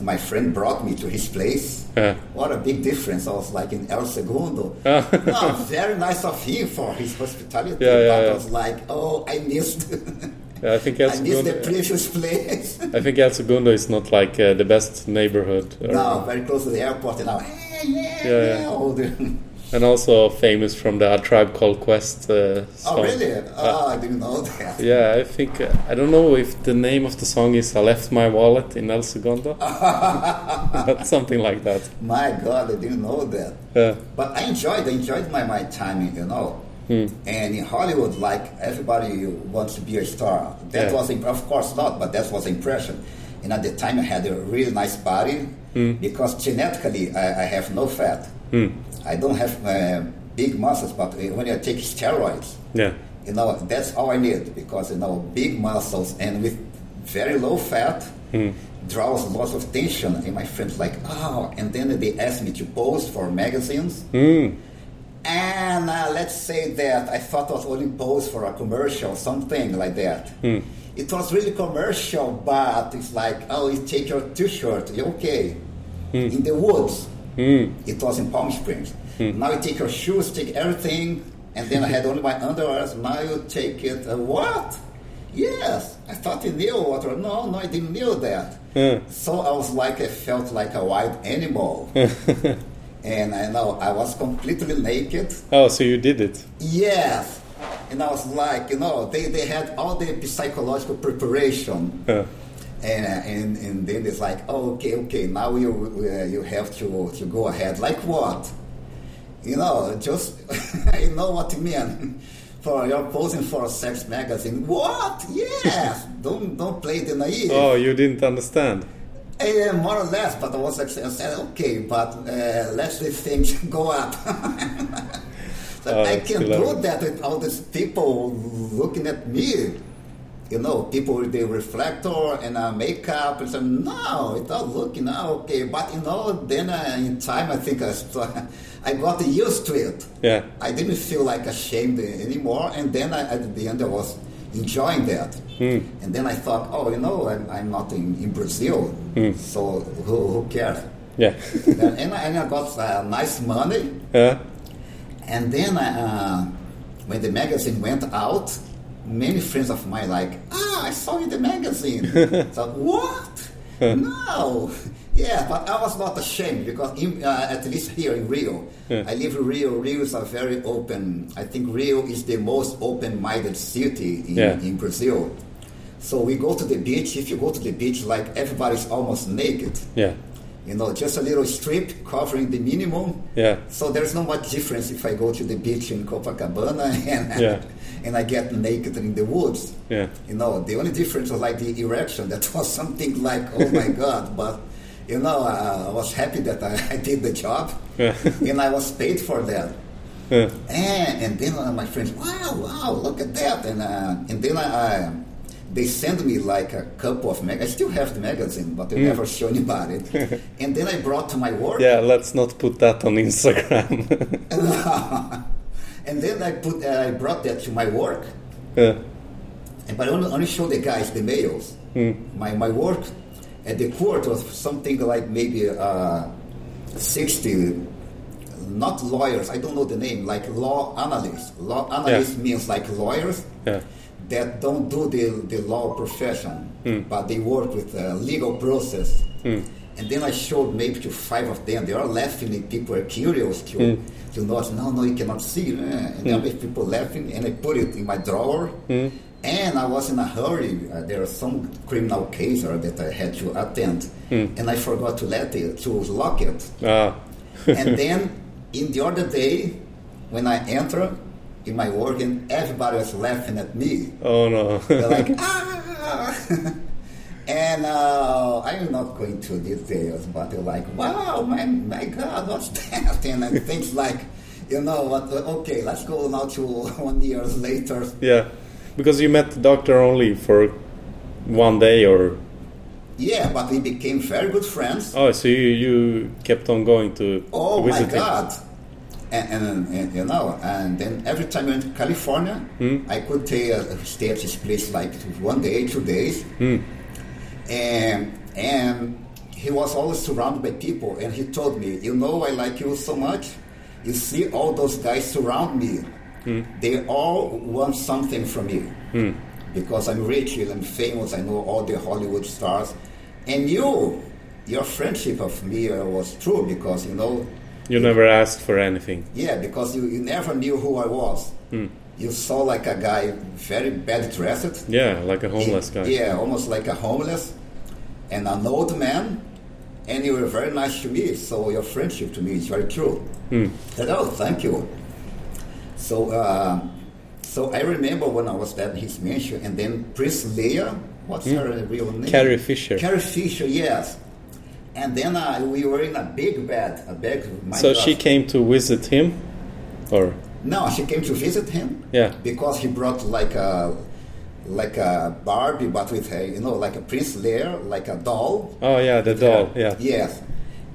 my friend brought me to his place. What a big difference! I was like in El Segundo. [laughs] No, very nice of him for his hospitality. Yeah, yeah, but yeah. I was like, oh, I missed. [laughs] Yeah, I think El I missed the Segundo. previous place. [laughs] I think El Segundo is not like uh, the best neighborhood. or- no, very close to the airport. And now, hey, yeah, Yeah, yeah. yeah. And also famous from the Tribe Called Quest uh, song. oh, really? Oh, I didn't know that. Yeah, I think uh, I don't know if the name of the song is "I Left My Wallet in El Segundo," [laughs] but something like that. My God, I didn't know that. Yeah, But I enjoyed, I enjoyed my, my time, you know. Hmm. And in Hollywood, like everybody wants to be a star. That Yeah. was, of course, not, but that was the impression. And at the time, I had a really nice body because genetically, I, I have no fat. I don't have uh, big muscles, but uh, when I take steroids, Yeah. you know, that's all I need because, you know, big muscles and with very low fat draws lots of tension. And my friends like, oh, and then they asked me to pose for magazines. And uh, let's say that I thought it was only pose for a commercial, something like that. It was really commercial, but it's like, oh, you take your t-shirt, you're okay. In the woods. Hmm. It was in Palm Springs. Hmm. Now you take your shoes, take everything, and then I had only my underwear. Now you take it. Uh, what? Yes, I thought you knew what. No, no, I didn't know that. Hmm. So I was like, I felt like a wild animal. [laughs] and I know I was completely naked. Oh, so you did it? Yes. And I was like, you know, they, they had all the psychological preparation. Yeah. And, and, and then it's like, oh, okay, okay, now you, uh, you have to, to go ahead. Like what? You know, just, [laughs] you know what I mean. [laughs] For you're posing for a sex magazine. What? Yes. [laughs] don't don't play the naive. Oh, you didn't understand. Eh, more or less, but I was like, I said, okay, but uh, let the things go up. so Oh, I can do that with all these people looking at me. You know, people with the reflector and uh, makeup and say, no, it's not looking now, okay. But you know, then uh, in time, I think I, st- [laughs] I got used to it. Yeah. I didn't feel like ashamed anymore, and then I, at the end I was enjoying that. Hmm. And then I thought, oh, you know, I'm, I'm not in, in Brazil, so who, who cares? Yeah. [laughs] and, and, I, and I got uh, nice money, yeah. and then uh, when the magazine went out, many friends of mine like, ah, I saw in the magazine. [laughs] so what? no. Yeah, but I was not ashamed because in, uh, at least here in Rio, I live in Rio. Rio is a very open. I think Rio is the most open-minded city in, Yeah. in Brazil. So we go to the beach. If you go to the beach, like everybody's almost naked. Yeah. You know, just a little strip covering the minimum. Yeah. So there's not much difference if I go to the beach in Copacabana [laughs] and Yeah. And I get naked in the woods. Yeah. You know, the only difference was like the erection. [laughs] That was something like, oh my [laughs] God! But you know, uh, I was happy that I, [laughs] I did the job, Yeah. and I was paid for that. Yeah. And, and then uh, my friends, wow, wow, look at that. And, uh, and then I, I, they sent me like a couple of mag. I still have the magazine, but I never show anybody. and then I brought to my work. Yeah, let's not put that on Instagram. And then I put, uh, I brought that to my work. yeah. And but I only, only show the guys, the males. My my work at the court was something like maybe uh, sixty, not lawyers. I don't know the name. Like law analysts. Law analysts means like lawyers Yeah. that don't do the the law profession, but they work with uh, legal process. And then I showed maybe to five of them. They are laughing, and people are curious to to know. No, no, you cannot see. eh? And then with people laughing, and I put it in my drawer. And I was in a hurry. Uh, there was some criminal case uh, that I had to attend, and I forgot to let it to lock it. Ah. [laughs] and then in the other day, when I enter in my work, and everybody was laughing at me. Oh no. They're like, [laughs] ah! [laughs] and uh, I'm not going to details, but they're like, wow, my, my God, what's [laughs] that? And then things like, you know what, okay, let's go now to [laughs] one years later. yeah. Because you met the doctor only for one day or Yeah, but we became very good friends. oh, so you, you kept on going to Oh my visit him. God! And, and, and, you know, and then every time I went to California, I could stay, uh, stay at his place like one day, two days, and and he was always surrounded by people, and he told me, you know, I like you so much. You see all those guys surround me. Hmm. They all want something from me hmm. because I'm rich, I'm famous, I know all the Hollywood stars, and you, your friendship of me uh, was true because you know You never asked for anything. yeah, because you, you never knew who I was. Hmm. You saw like a guy very bad dressed. Yeah, like a homeless guy. Yeah, almost like a homeless and an old man. And you were very nice to me, so your friendship to me is very true. I said, oh, thank you. So, uh, so I remember when I was at his mansion, and then Prince Leia, what's her real name? Carrie Fisher. Carrie Fisher, yes. And then uh, we were in a big bed, a big. My So God. she came to visit him, or No, she came to visit him. Yeah. Because he brought like a, like a Barbie, but with a, you know, like a Prince Leia, like a doll. oh yeah, the doll. Yeah. Yes.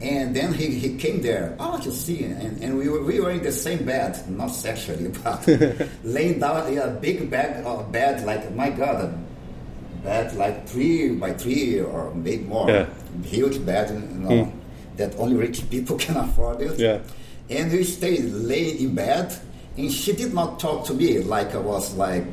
And then he, he came there. Oh, you see, and, and we were we were in the same bed, not sexually, [laughs] but laying down in a big bed, uh, bed like my God, a bed like three by three or maybe more, Yeah. huge bed, you know, that only rich [laughs] people can afford it. Yeah. And we stayed laying in bed, and she did not talk to me like I was like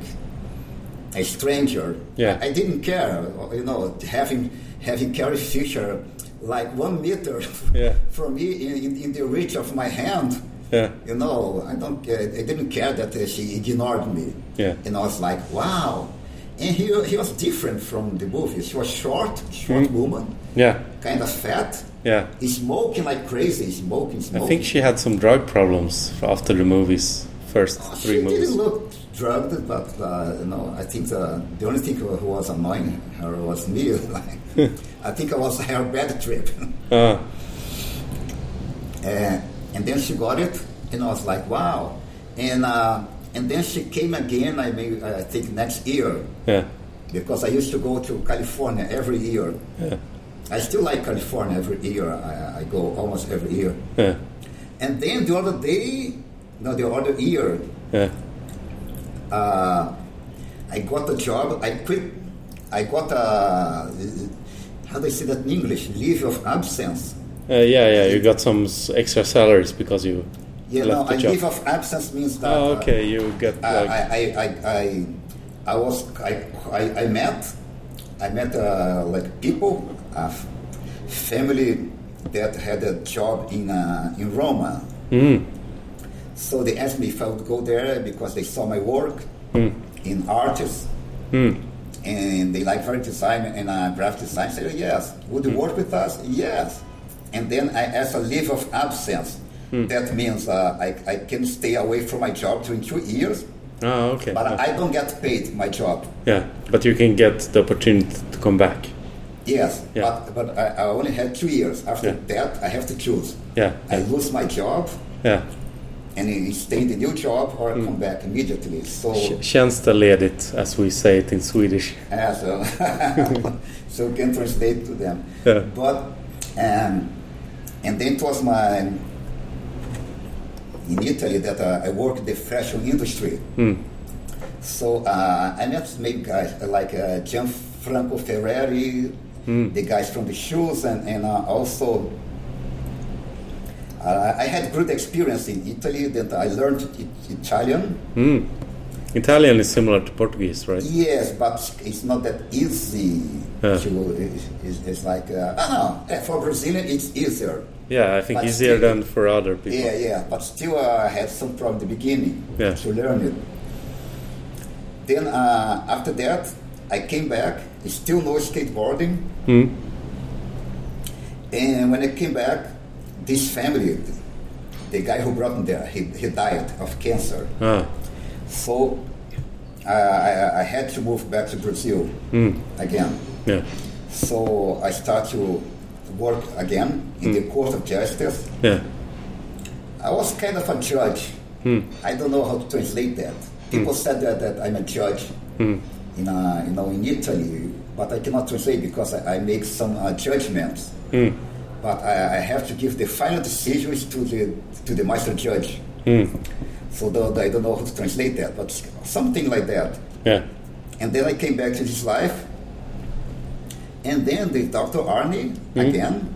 a stranger. Yeah. I didn't care, you know, having having Carrie Fisher like one meter [laughs] Yeah. from me in, in, in the reach of my hand. Yeah. You know, I don't. I didn't care that she ignored me. Yeah. And I was like, wow. And he, he was different from the movie. She was short, short Hmm. woman, Yeah. kind of fat, Yeah. smoking like crazy, smoking, I think she had some drug problems after the movies, first three she movies. didn't look drugged, but uh, you know, I think the, the only thing who was annoying her was me. Like, [laughs] I think it was her bad trip. Ah, [laughs] Uh, and then she got it, and I was like, wow. And uh, and then she came again. I mean, I think next year yeah. because I used to go to California every year. Yeah. I still like California every year. I, I go almost every year. Yeah. And then the other day, no, the other year, Yeah. uh, I got a job. I quit. I got a how do I say that in English? Leave of absence. Uh, yeah, yeah, you got some extra salaries because you Yeah, no, left a the job. leave of absence means that. oh, uh, okay, you get I, like I, I, I, I, I was I, I, I met I met uh, like people, a family that had a job in uh, in Roma. mm, So they asked me if I would go there because they saw my work in artists. mm, and they like very design and uh, graphic design. I said yes. Would you work with us? Yes. And then I asked a leave of absence. That means uh, I, I can stay away from my job during two years, oh, okay. but yeah. I don't get paid my job. yeah, but you can get the opportunity to come back. Yes, Yeah. but but I, I only had two years. After Yeah. that, I have to choose. Yeah, I lose my job yeah. And I stay in the new job, or. I come back immediately. So, Tjänsteledigt, as we say it in Swedish. Yeah, so, [laughs] so you can translate to them. Yeah. But um, and then it was my in Italy that uh, I worked in the fashion industry. So uh, I met maybe guys like uh, Gianfranco Ferrari, the guys from the shoes, and and uh, also. Uh, I had good experience in Italy that I learned Italian. Mm. Italian is similar to Portuguese, right? Yes, but it's not that easy. To, it's, it's like, uh, don't know, eh, for Brazilian it's easier. Yeah, I think But easier still- than for other people. Yeah, yeah, but still uh, I had some from the beginning Yeah. to learn it. Then uh, after that, I came back, still no skateboarding. Mm. And when I came back, this family, the guy who brought me there, he, he died of cancer. Ah, So uh, I, I had to move back to Brazil again. yeah, So I start to work again in the Court of Justice. yeah, I was kind of a judge. I don't know how to translate that. People said that, that I'm a judge in, uh, you know, in Italy, but I cannot translate because I, I make some uh, judgments. But I, I have to give the final decisions to the to the master judge. So though I don't know how to translate that, but something like that. yeah. And then I came back to his life. And then the Dr. Arnie, again,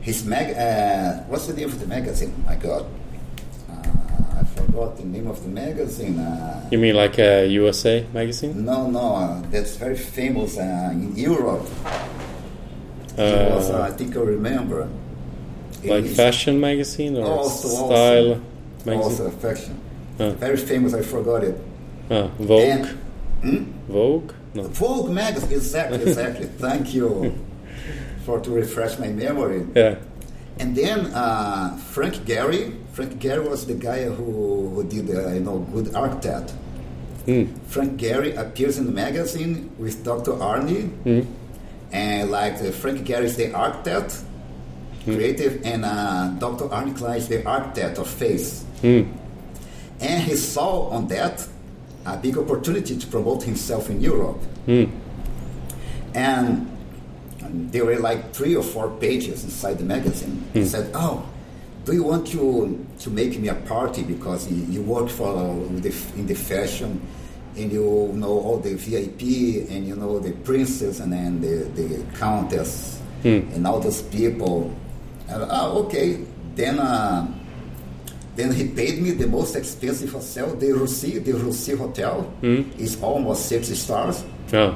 his mag, uh, what's the name of the magazine? My God. Uh, I forgot the name of the magazine. Uh, You mean like a USA magazine? no, no, uh, that's very famous uh, in Europe. Uh, it was, uh, I think I remember. like It's fashion magazine or Also- also- style magazine? Also fashion. Uh. Very famous, I forgot it. Ah, Vogue? And- Hmm? Vogue? No. Vogue magazine, exactly, exactly. [laughs] Thank you for to refresh my memory. Yeah. And then uh, Frank Gehry. Frank Gehry was the guy who, who did, uh, you know, Good Architect. Mm. Frank Gehry appears in the magazine with Dr. Arnie, Mm. And like uh, Frank Gehry is the architect, creative, and uh, Dr. Arnie Klein is the architect of face. Mm. And he saw on that a big opportunity to promote himself in Europe. Mm. And there were like three or four pages inside the magazine. He said, "Oh, do you want to to make me a party because you, you work for uh, the, in the fashion, and you know all the VIP and you know the princess and then the, the countess hmm. and all those people." And, oh, okay. Then uh, then he paid me the most expensive hotel, the Russie, the Russie Hotel. Hmm. is almost six stars Ja.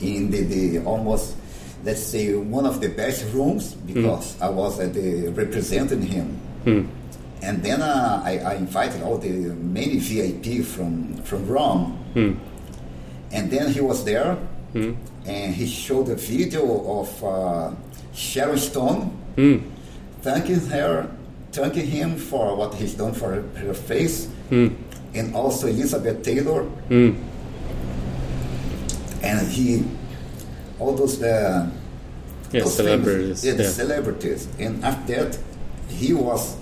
in the, the almost let's say one of the best rooms hmm. because I was uh, the representing him. And then uh, I, I invited all the many VIP from from Rome. And then he was there, and he showed a video of uh, Sharon Stone. Thanking her, thanking him for what he's done for her, her face, and also Elizabeth Taylor. And he all those uh, Yeah, those celebrities, famous, yeah, the yeah. celebrities. And after that he was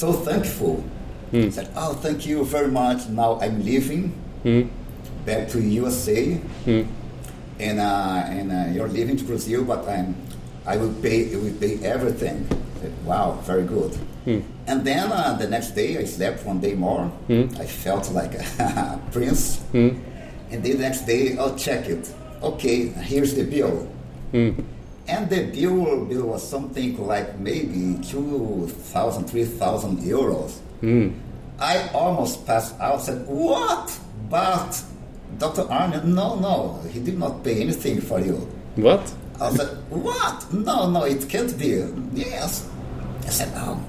so thankful Hmm. he said oh thank you very much now i'm leaving Hmm. back to usa and uh, and uh, you're leaving to brazil but i'm i will pay I will pay everything said, wow very good Hmm. and then uh, the next day i slept one day more i felt like a [laughs] prince Hmm. and the next day, I'll check it. Okay, here's the bill. And the bill, bill was something like maybe 2,000, 3,000 euros. Hmm. I almost passed out, said, What? But Dr. Arnold, no, no, he did not pay anything for you. What? I said, What? No, no, it can't be. Yes. I said, Oh,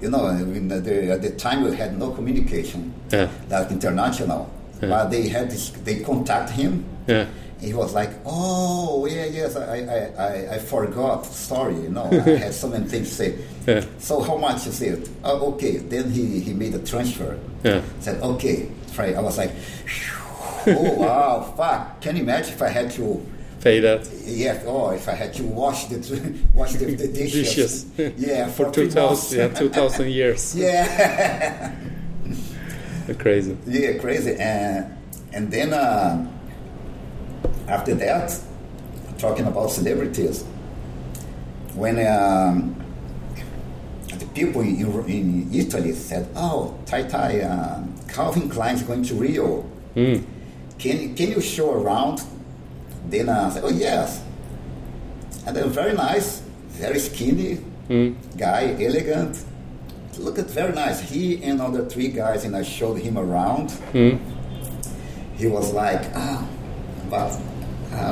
you know, in the, at the time we had no communication, Yeah. like international. But they had this, they contact him. Yeah. He was like, "Oh, yeah, yes, I, I, I, I forgot. Sorry, you know, I [laughs] had so many things to say. Yeah. So how much is it? Oh, okay. Then he, he made a transfer. Yeah. Said, okay, try. I was like, oh wow, [laughs] fuck. Can you imagine if I had to, Pay that. yeah, oh, if I had to wash the [laughs] wash the, the dishes, Dishes. yeah, For three 2000, yeah, 2000 years. yeah. Crazy. Yeah, crazy. And and then uh, after that, talking about celebrities, when um, the people in, in Italy said, "Oh, Tai Tai, uh, Calvin Klein is going to Rio. Can can you show around?" Then I said, "Oh yes." And then very nice, very skinny guy, elegant. Look at very nice. He and other three guys, and I showed him around. He was like, ah, but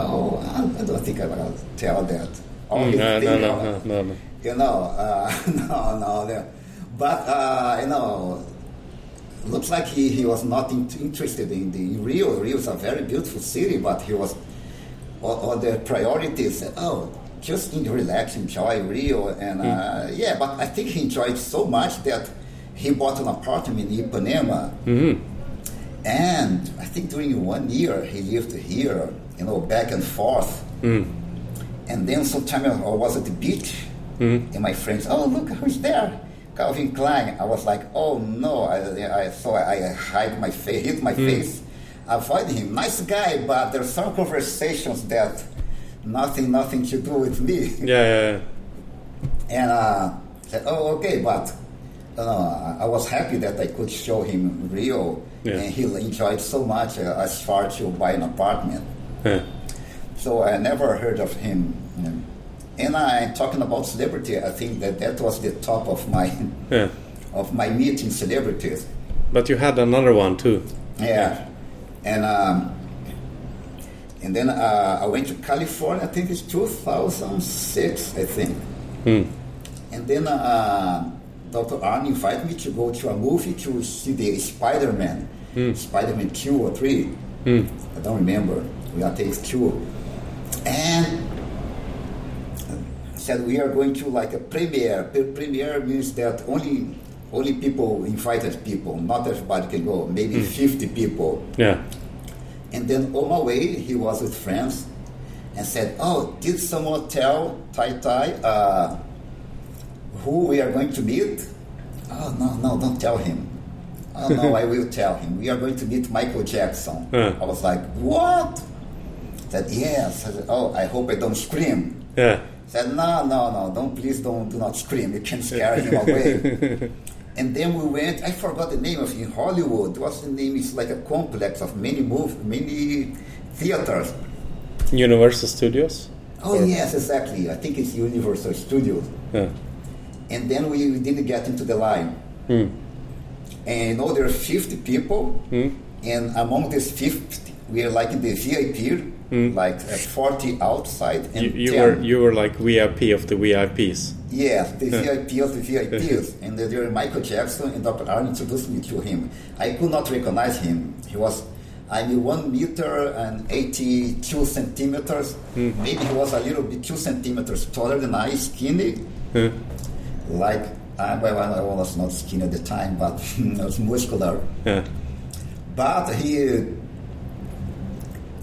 oh, I I don't think I'm going to tell that. All Mm, no, no, no, uh, no, no, no. You know, uh, [laughs] no, no, no. But uh, you know, looks like he, he was not in, interested in the in Rio. Rio is a very beautiful city, but he was all, all the priorities. Oh, just in relax, enjoy Rio, and uh, yeah. But I think he enjoyed so much that he bought an apartment in Ipanema, and I think during one year he lived here, you know, back and forth. And then sometime I was at the beach, and my friends, oh look who's there, Calvin Klein. I was like, oh no! I, I so I, I hide my face, hid my face, avoid him. Nice guy, but there's some conversations that nothing, nothing to do with me. Yeah, yeah, yeah. [laughs] And uh, said, oh okay, but uh, I was happy that I could show him Rio, Yeah. and he enjoyed so much uh, as far to buy an apartment. Yeah. So I never heard of him. And I talking about celebrity. I think that that was the top of my yeah. of my meeting celebrities. But you had another one too. Yeah, and um, and then uh, I went to California. I think it's 2006. I think. And then uh, Dr. Arnie invited me to go to a movie to see the Spider-Man, Spider-Man two or three. I don't remember. We are take two. And said we are going to like a premiere. Pre- Premiere means that only only people invited people, not everybody can go. Maybe 50 people. Yeah. And then on my way, he was with friends and said, "Oh, did someone tell Tai Tai uh, who we are going to meet?" Oh no, no, don't tell him. Oh no, [laughs] I will tell him. We are going to meet Michael Jackson. Huh. I was like, "What?" Said yes. I said, "Oh, I hope I don't scream." Yeah. Said, "No, no, no, don't please don't do not scream. You can scare him away." [laughs] And then we went. I forgot the name of it, in Hollywood. What's the name? It's like a complex of many move, many theaters. Universal Studios. Oh Or- yes, exactly. I think it's Universal Studios. Yeah. And then we didn't get into the line. Hmm. And you know there are 50 people, and among these 50, we are like in the VIP, like uh, 40 outside and You, you 10. were you were like VIP of the VIPs. Yes, the VIP of the VIPs. [laughs] and then there Michael Jackson and Dr. Arnold introduced me to him. I could not recognize him. He was, I'm one meter and 82 centimeters. Maybe he was a little bit two centimeters taller than I, skinny. Huh. Like, I, well, I was not skinny at the time, but [laughs] I was muscular. Yeah. But he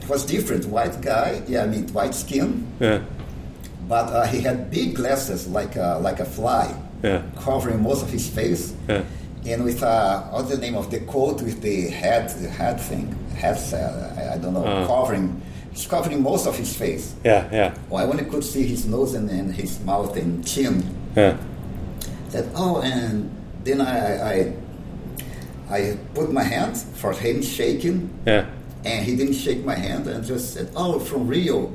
was different. White guy, yeah, I mean, white skin. Yeah. But uh, he had big glasses like a, like a fly. Yeah. covering most of his face, Yeah. and with uh, what's the name of the coat with the head, the head thing, headset, I, I don't know, Ah. covering, covering most of his face. Yeah. Yeah. Well, I only could see his nose and, and his mouth and chin. Yeah. Said, oh, and then I, I, I put my hand for him shaking, Yeah. And he didn't shake my hand and just said, "Oh, from Rio."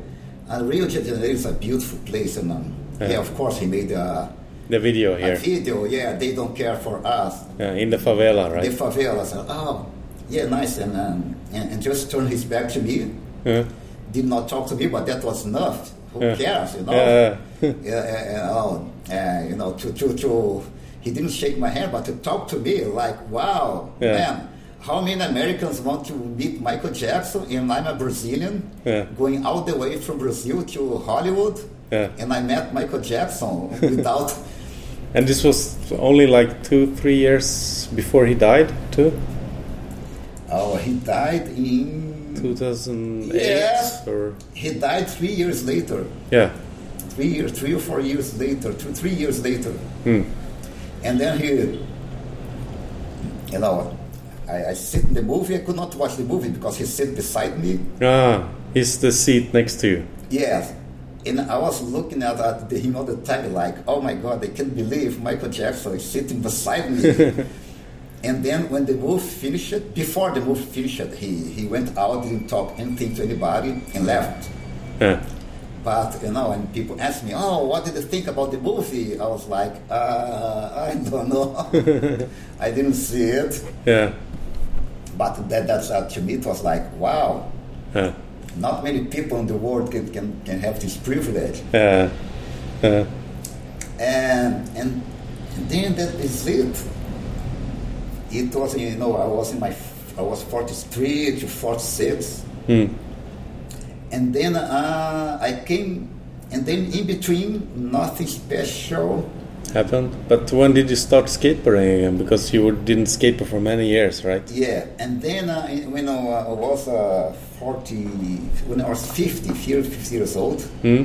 And Rio de Janeiro is a beautiful place, and um, Yeah. yeah, of course, he made a, The video a here. video. Yeah, they don't care for us. Yeah, in the favela, The right? favela said, "Oh, yeah, nice," and, um, and and just turned his back to me. Yeah. Did not talk to me, but that was enough. Who Yeah. cares, you know? Yeah. yeah, [laughs] oh, uh, you know, to, to, to, he didn't shake my hand, but to talk to me, like, wow, Yeah. man, how many Americans want to meet Michael Jackson? And I'm a Brazilian, Yeah. going all the way from Brazil to Hollywood, Yeah. and I met Michael Jackson [laughs] without, And this was only like two, three years before he died, too. oh, he died in, 2008 Yes. or he died three years later. yeah. three years, three or four years later, two, three years later. Hmm. And then he, you know, I, I sit in the movie. I could not watch the movie because he sit beside me. Ah, he's the seat next to you. Yes. And I was looking at, at the, him all the time, like, oh my God, I can't believe Michael Jackson is sitting beside me. [laughs] and then when the movie finished, before the movie finished, he, he went out, didn't talk anything to anybody, and left. Yeah. But you know, and people ask me, "Oh, what did you think about the movie?" I was like, uh, [laughs] "I don't know. [laughs] I didn't see it." Yeah. But that that's uh, to me it was like, "Wow, not many people in the world can can, can have this privilege." And and then that is it. It was you know I was in my I was forty three to forty six. Hmm. and then uh, I came, and then in between, nothing special. Happened. But when did you start skateboarding again? Because you didn't skateboard for many years, right? Yeah, and then uh, when I was uh, 40, when I was 50, 50 years old, Hmm.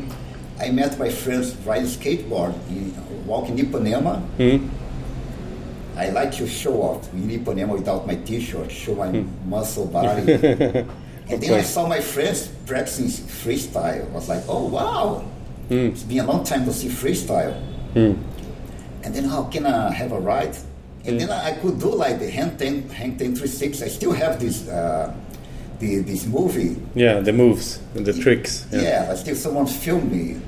I met my friends riding skateboard, in, walking Ipanema. Hmm. I like to show off in Ipanema without my t-shirt, show my muscle body. [laughs] and then I saw my friends practicing freestyle. I was like, oh wow, it's been a long time to see freestyle. And then how can I have a ride? And then I could do like the hang ten, hang ten 360. I still have this, uh, the, this movie. Yeah, the moves, and the tricks. Yeah, I still someone filmed me.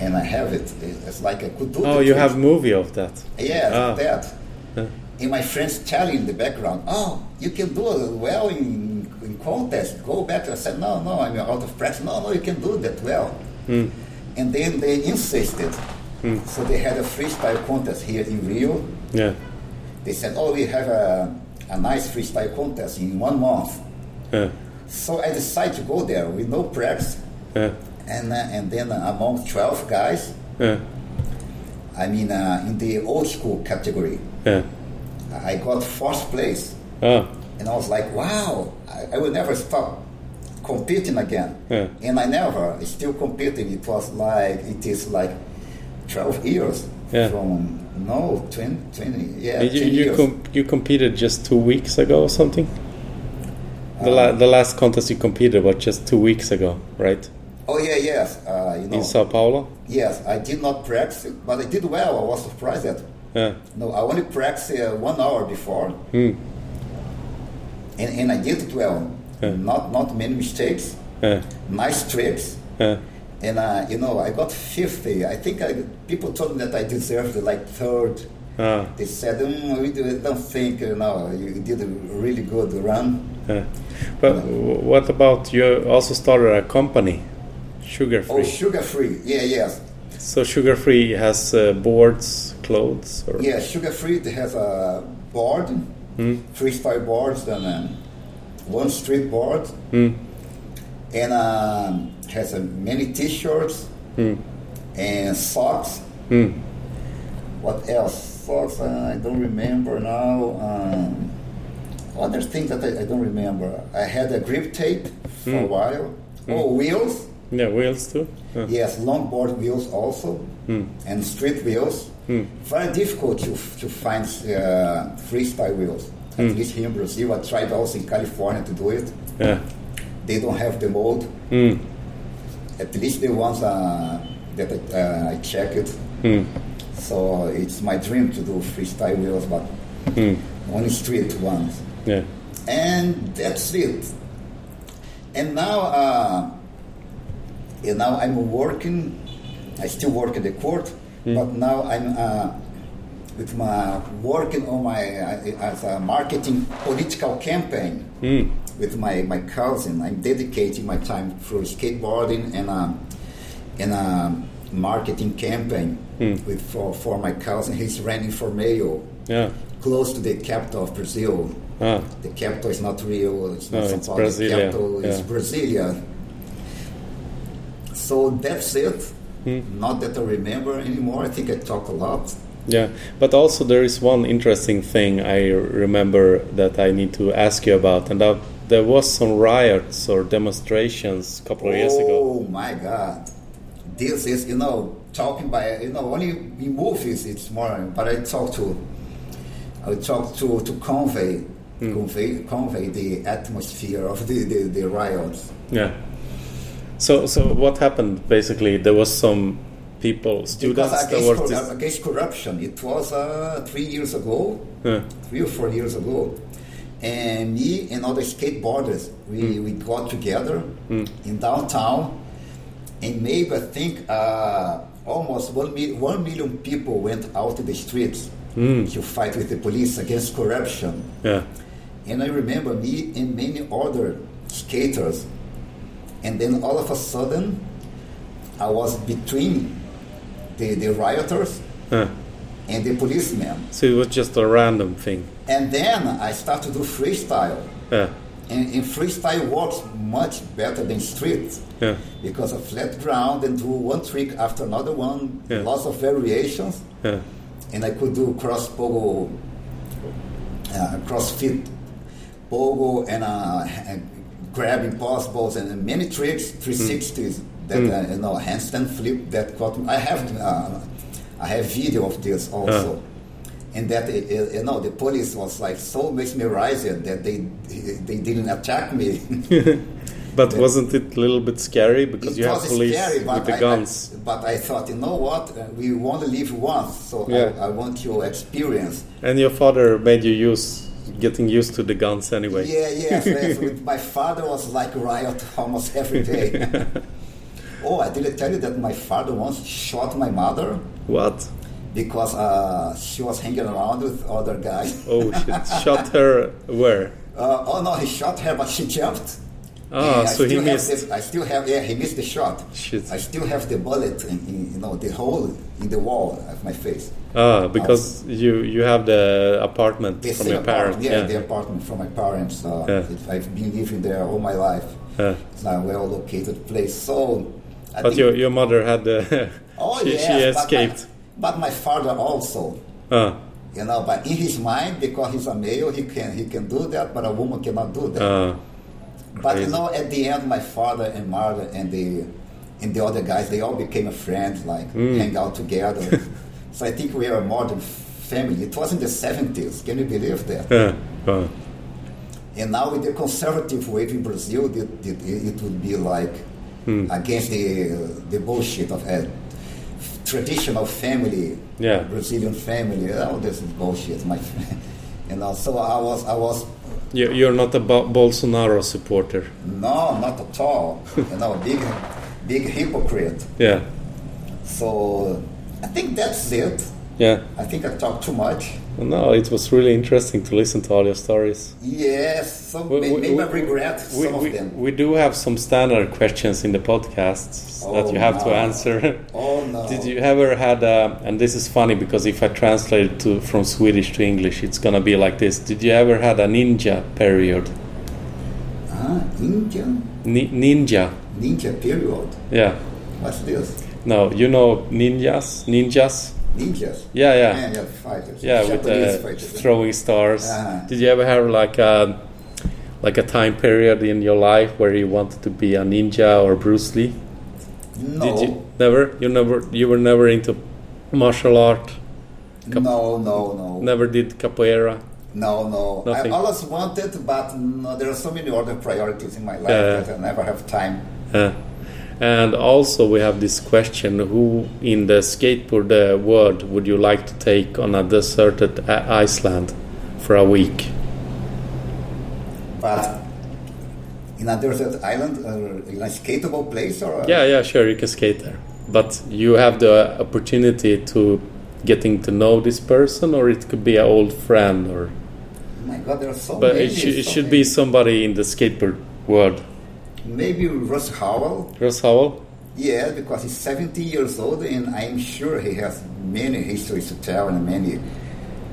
And I have it. It's like I could do Oh, you have movie of that. Yeah, Ah. that. And my friends telling in the background, oh, you can do it well in, in contest. Go back. I said, no, no, I'm out of practice. No, no, you can do that well. And then they insisted. So they had a freestyle contest here in Rio. Yeah. They said, oh, we have a, a nice freestyle contest in one month. Yeah. So I decided to go there with no practice. Yeah. And, uh, and then uh, among 12 guys, Yeah. I mean, uh, in the old school category, Yeah. I got fourth place, Ah. and I was like, wow, I, I will never stop competing again. Yeah. And I never still competing. It was like it is like twelve [laughs] years Yeah. from no 20, 20 yeah, you 10 you, com- you competed just two weeks ago or something. The, Uh, la- the last contest you competed was just two weeks ago, right? oh yeah, yes, uh, you know, In Sao Paulo. yes. I did not practice, but I did well. I was surprised that Yeah. no, I only practiced uh, one hour before, Hmm. and, and I did it well. Yeah. Not not many mistakes, Yeah. nice tricks. And uh, you know, I got 50. I think I, people told me that I deserved like third. Ah. They said, mm, "We do- don't think you know you did a really good run." Yeah. But what about you? Also started a company, Sugar free. Oh, sugar free. Yeah, yes, so Sugar Free has uh, boards, clothes, or yeah. Sugar free. Has a board, Hmm. freestyle boards, and um, one street board, Hmm. and um, has uh, many T-shirts Hmm. and socks. Hmm. What else? Socks. Uh, I don't remember now. Um, other things that I, I don't remember. I had a grip tape for a Hmm. while. Oh, wheels. Yeah, wheels too. Yeah. Yes, longboard wheels also, Hmm. and street wheels. Hmm. Very difficult to, to find uh, freestyle wheels. At Hmm. least here in Brazil, I tried also in California to do it. Yeah. They don't have the mold. Hmm. At least the ones uh, that I, uh, I checked. Hmm. So it's my dream to do freestyle wheels, but Hmm. only street ones. Yeah. And that's it. And now, uh, and now I'm working. I still work at the court, but now I'm uh, with my working on my uh, as a marketing political campaign Hmm. With my, my cousin. I'm dedicating my time for skateboarding and a, and a marketing campaign with for, for my cousin. He's running for mayor Yeah. close to the capital of Brazil. Ah. The capital is not Rio, it's not No, São Paulo. Brasilia, The capital is. Brasilia. So that's it. Hmm. Not that I remember anymore. I think I talk a lot. Yeah, but also there is one interesting thing I remember that I need to ask you about, and that there was some riots or demonstrations a couple of years ago. Oh my God. This is, you know, talking by, you know, only in movies it's more, but I talk to, I talk to, to convey, Hmm. convey, convey the atmosphere of the, the, the riots. Yeah. So, so what happened? Basically, there was some people, students Because that against, were. against corruption, it was uh, three years ago, Yeah. three or four years ago. And me and other skateboarders, we, hmm. we got together hmm. in downtown, and maybe I think uh, almost one, mil- one million people went out to the streets hmm. to fight with the police against corruption. yeah. And I remember me and many other skaters. And then all of a sudden, I was between the, the rioters Yeah. and the policemen. So it was just a random thing. And then I start to do freestyle. Yeah. And, and freestyle works much better than street Yeah. because of flat ground and do one trick after another one, Yeah. lots of variations. Yeah. and I could do cross pogo, uh, crossfit pogo, and uh, and grabbing possibles and many tricks, 360s that uh, you know handstand flip that caught me. I have uh, I have video of this also. And that uh, uh, you know the police was like so mesmerized that they they didn't attack me. [laughs] But wasn't it a little bit scary because it you have police scary, with the I- guns? I, but I thought, you know what? we want to live once, so Yeah. I, I want your experience. and your father made you use getting used to the guns anyway. Yeah, yes, yes. [laughs] my father was like riot almost every day. [laughs] oh, I didn't tell you that my father once shot my mother What? Because uh, she was hanging around with other guys. Oh shit! [laughs] Shot her where? Uh, oh no, he shot her, but she jumped. Ah, so he still have missed. the- I still have, yeah, he missed the shot. Shit. I still have the bullet, in, in, you know, the hole in the wall of my face. Ah, because you you have the apartment from your parents. apartment, yeah, the apartment from my parents. Uh, Yeah. I've been living there all my life. Yeah. It's a well located place. So, I But your your mother had the [laughs] Oh [laughs] she, yes, she escaped. But my, father also, Ah, you know. But in his mind, because he's a male, he can he can do that, but a woman cannot do that. ah, but you know, at the end, my father and mother and the and the other guys, they all became friends, like Mm. hang out together. [laughs] so I think we are a modern family. It was in the seventies. Can you believe that? ah, ah. And now with the conservative wave in Brazil, it, it, it would be like Hmm. against the the bullshit of a traditional family, Yeah. Brazilian family. Oh, this is bullshit, my friend. [laughs] You know, so I was, I was, You, you're not a Bolsonaro supporter. no, not at all. you know, [laughs] big, big hypocrite. Yeah, So I think that's it. yeah. I think I talked too much. No, it was really interesting to listen to all your stories. Yes, so We- we- maybe I we- regret We, some we, of them. we do have some standard questions in the podcasts that Oh, you have to answer. Oh no. Did you ever had a, and this is funny because if I translate it to from Swedish to English, it's gonna be like this. Did you ever had a ninja period? Ah, Indian Ni- ninja, ninja period. yeah. What's this? No, you know ninjas, ninjas. Ninjas. Yeah, yeah, Yeah, yeah, fighters. yeah, with Japanese uh, fighters. throwing stars. Uh-huh. Did you ever have like a like a time period in your life where you wanted to be a ninja or Bruce Lee? No, Did you never? You never? You were never into martial art. Cap- no, no, no, Never did capoeira. no, no. Nothing. I always wanted, but no, there are so many other priorities in my life that I never have time. Uh, and also, we have this question: Who in the skateboard uh, world would you like to take on a deserted uh, Iceland for a week? But in a desert island, uh, in a skatable place, or Yeah, yeah, sure, you can skate there, but you have the opportunity to getting to know this person, or it could be an old friend, or Oh my God, there are so but many. it, should it so should many. be somebody in the skateboard world. Maybe Russ Howell. Russ Howell. Yeah, because he's 70 years old, and I'm sure he has many histories to tell and many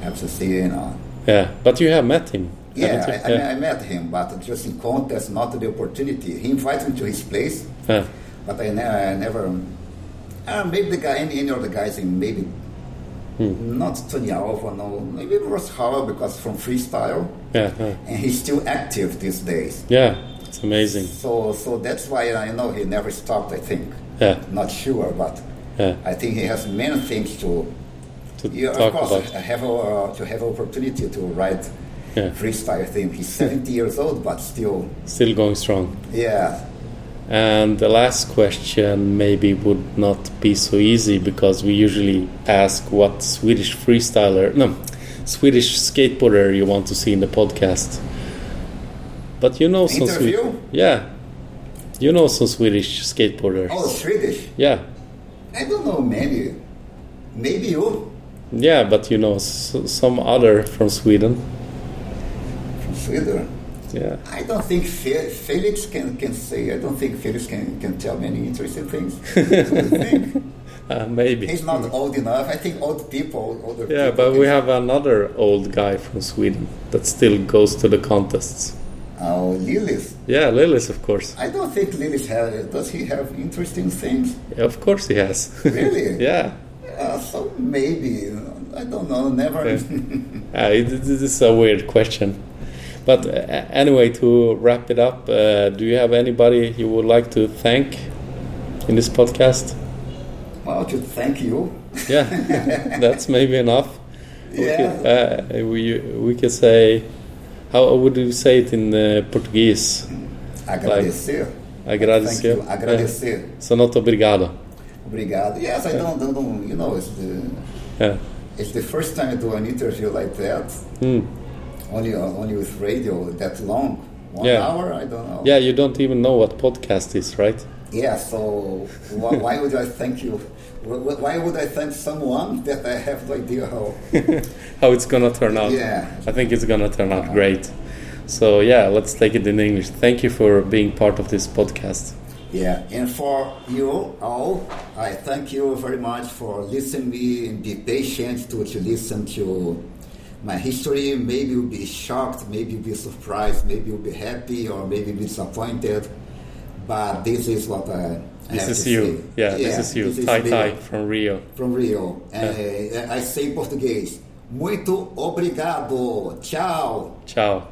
have to say, you know. Yeah, but you have met him. Yeah, I, you? I, I met him, but just in contest, not the opportunity. He invited me to his place, yeah. but I, ne- I never. Uh, maybe the guy, any, any other guys, maybe Hmm. not Tony Alva, no, maybe Russ Howell because from freestyle, Yeah, yeah, and he's still active these days. yeah. It's amazing. So, so that's why I know he never stopped. I think, Yeah, not sure, but yeah. I think he has many things to. To Yeah, talk of course, about. Have a, uh, to have opportunity to write Yeah, freestyle thing. He's 70 years old, but still, still going strong. yeah. And the last question maybe would not be so easy because we usually ask what Swedish freestyler, no, Swedish skateboarder you want to see in the podcast. But you know some Swedish, yeah, you know some Swedish skateboarders. Oh, Swedish. Yeah, I don't know many. Maybe you yeah, but you know s- some other from Sweden. from Sweden. Yeah, I don't think Fe- Felix can, can say. I don't think Felix can, can tell many interesting things. What do you think? [laughs] uh, maybe. He's not old enough. I think old people, older Yeah, people. but we have another old guy from Sweden that still goes to the contests. Oh, Lillis. Yeah, Lillis, of course. I don't think Lillis has. Does he have interesting things? Yeah, of course he has. Really? [laughs] yeah. Uh, so maybe. I don't know. Never. Yeah. [laughs] Uh, it, this is a weird question. But uh, anyway, to wrap it up, uh, do you have anybody you would like to thank in this podcast? well, to thank you. [laughs] Yeah, that's maybe enough. We Yeah. could, uh, we, we can say, how would you say it in uh, Portuguese? Agradecer. Thank Agradecer. Agradecer. Yeah. So not obrigado. Obrigado. Yes, I don't, don't, don't. You know, it's the Yeah. it's the first time I do an interview like that. Mm. Only uh, only with radio that long. One Yeah. hour. I don't know. Yeah, you don't even know what podcast is, right? Yeah. So why, why would I thank you? Wh- wh- Why would I thank someone that I have no idea how? [laughs] How it's gonna turn out. Yeah. I think it's gonna turn out great. So yeah, let's take it in English. Thank you for being part of this podcast. Yeah, and for you all, I thank you very much for listening me and be patient to, to listen to my history. Maybe you'll be shocked, maybe you'll be surprised, maybe you'll be happy, or maybe be disappointed. But this is what I This is you. say. Yeah, this is you. this Tai Tai from Rio. From Rio. Uh, I say em português. Muito obrigado. Tchau. Ciao.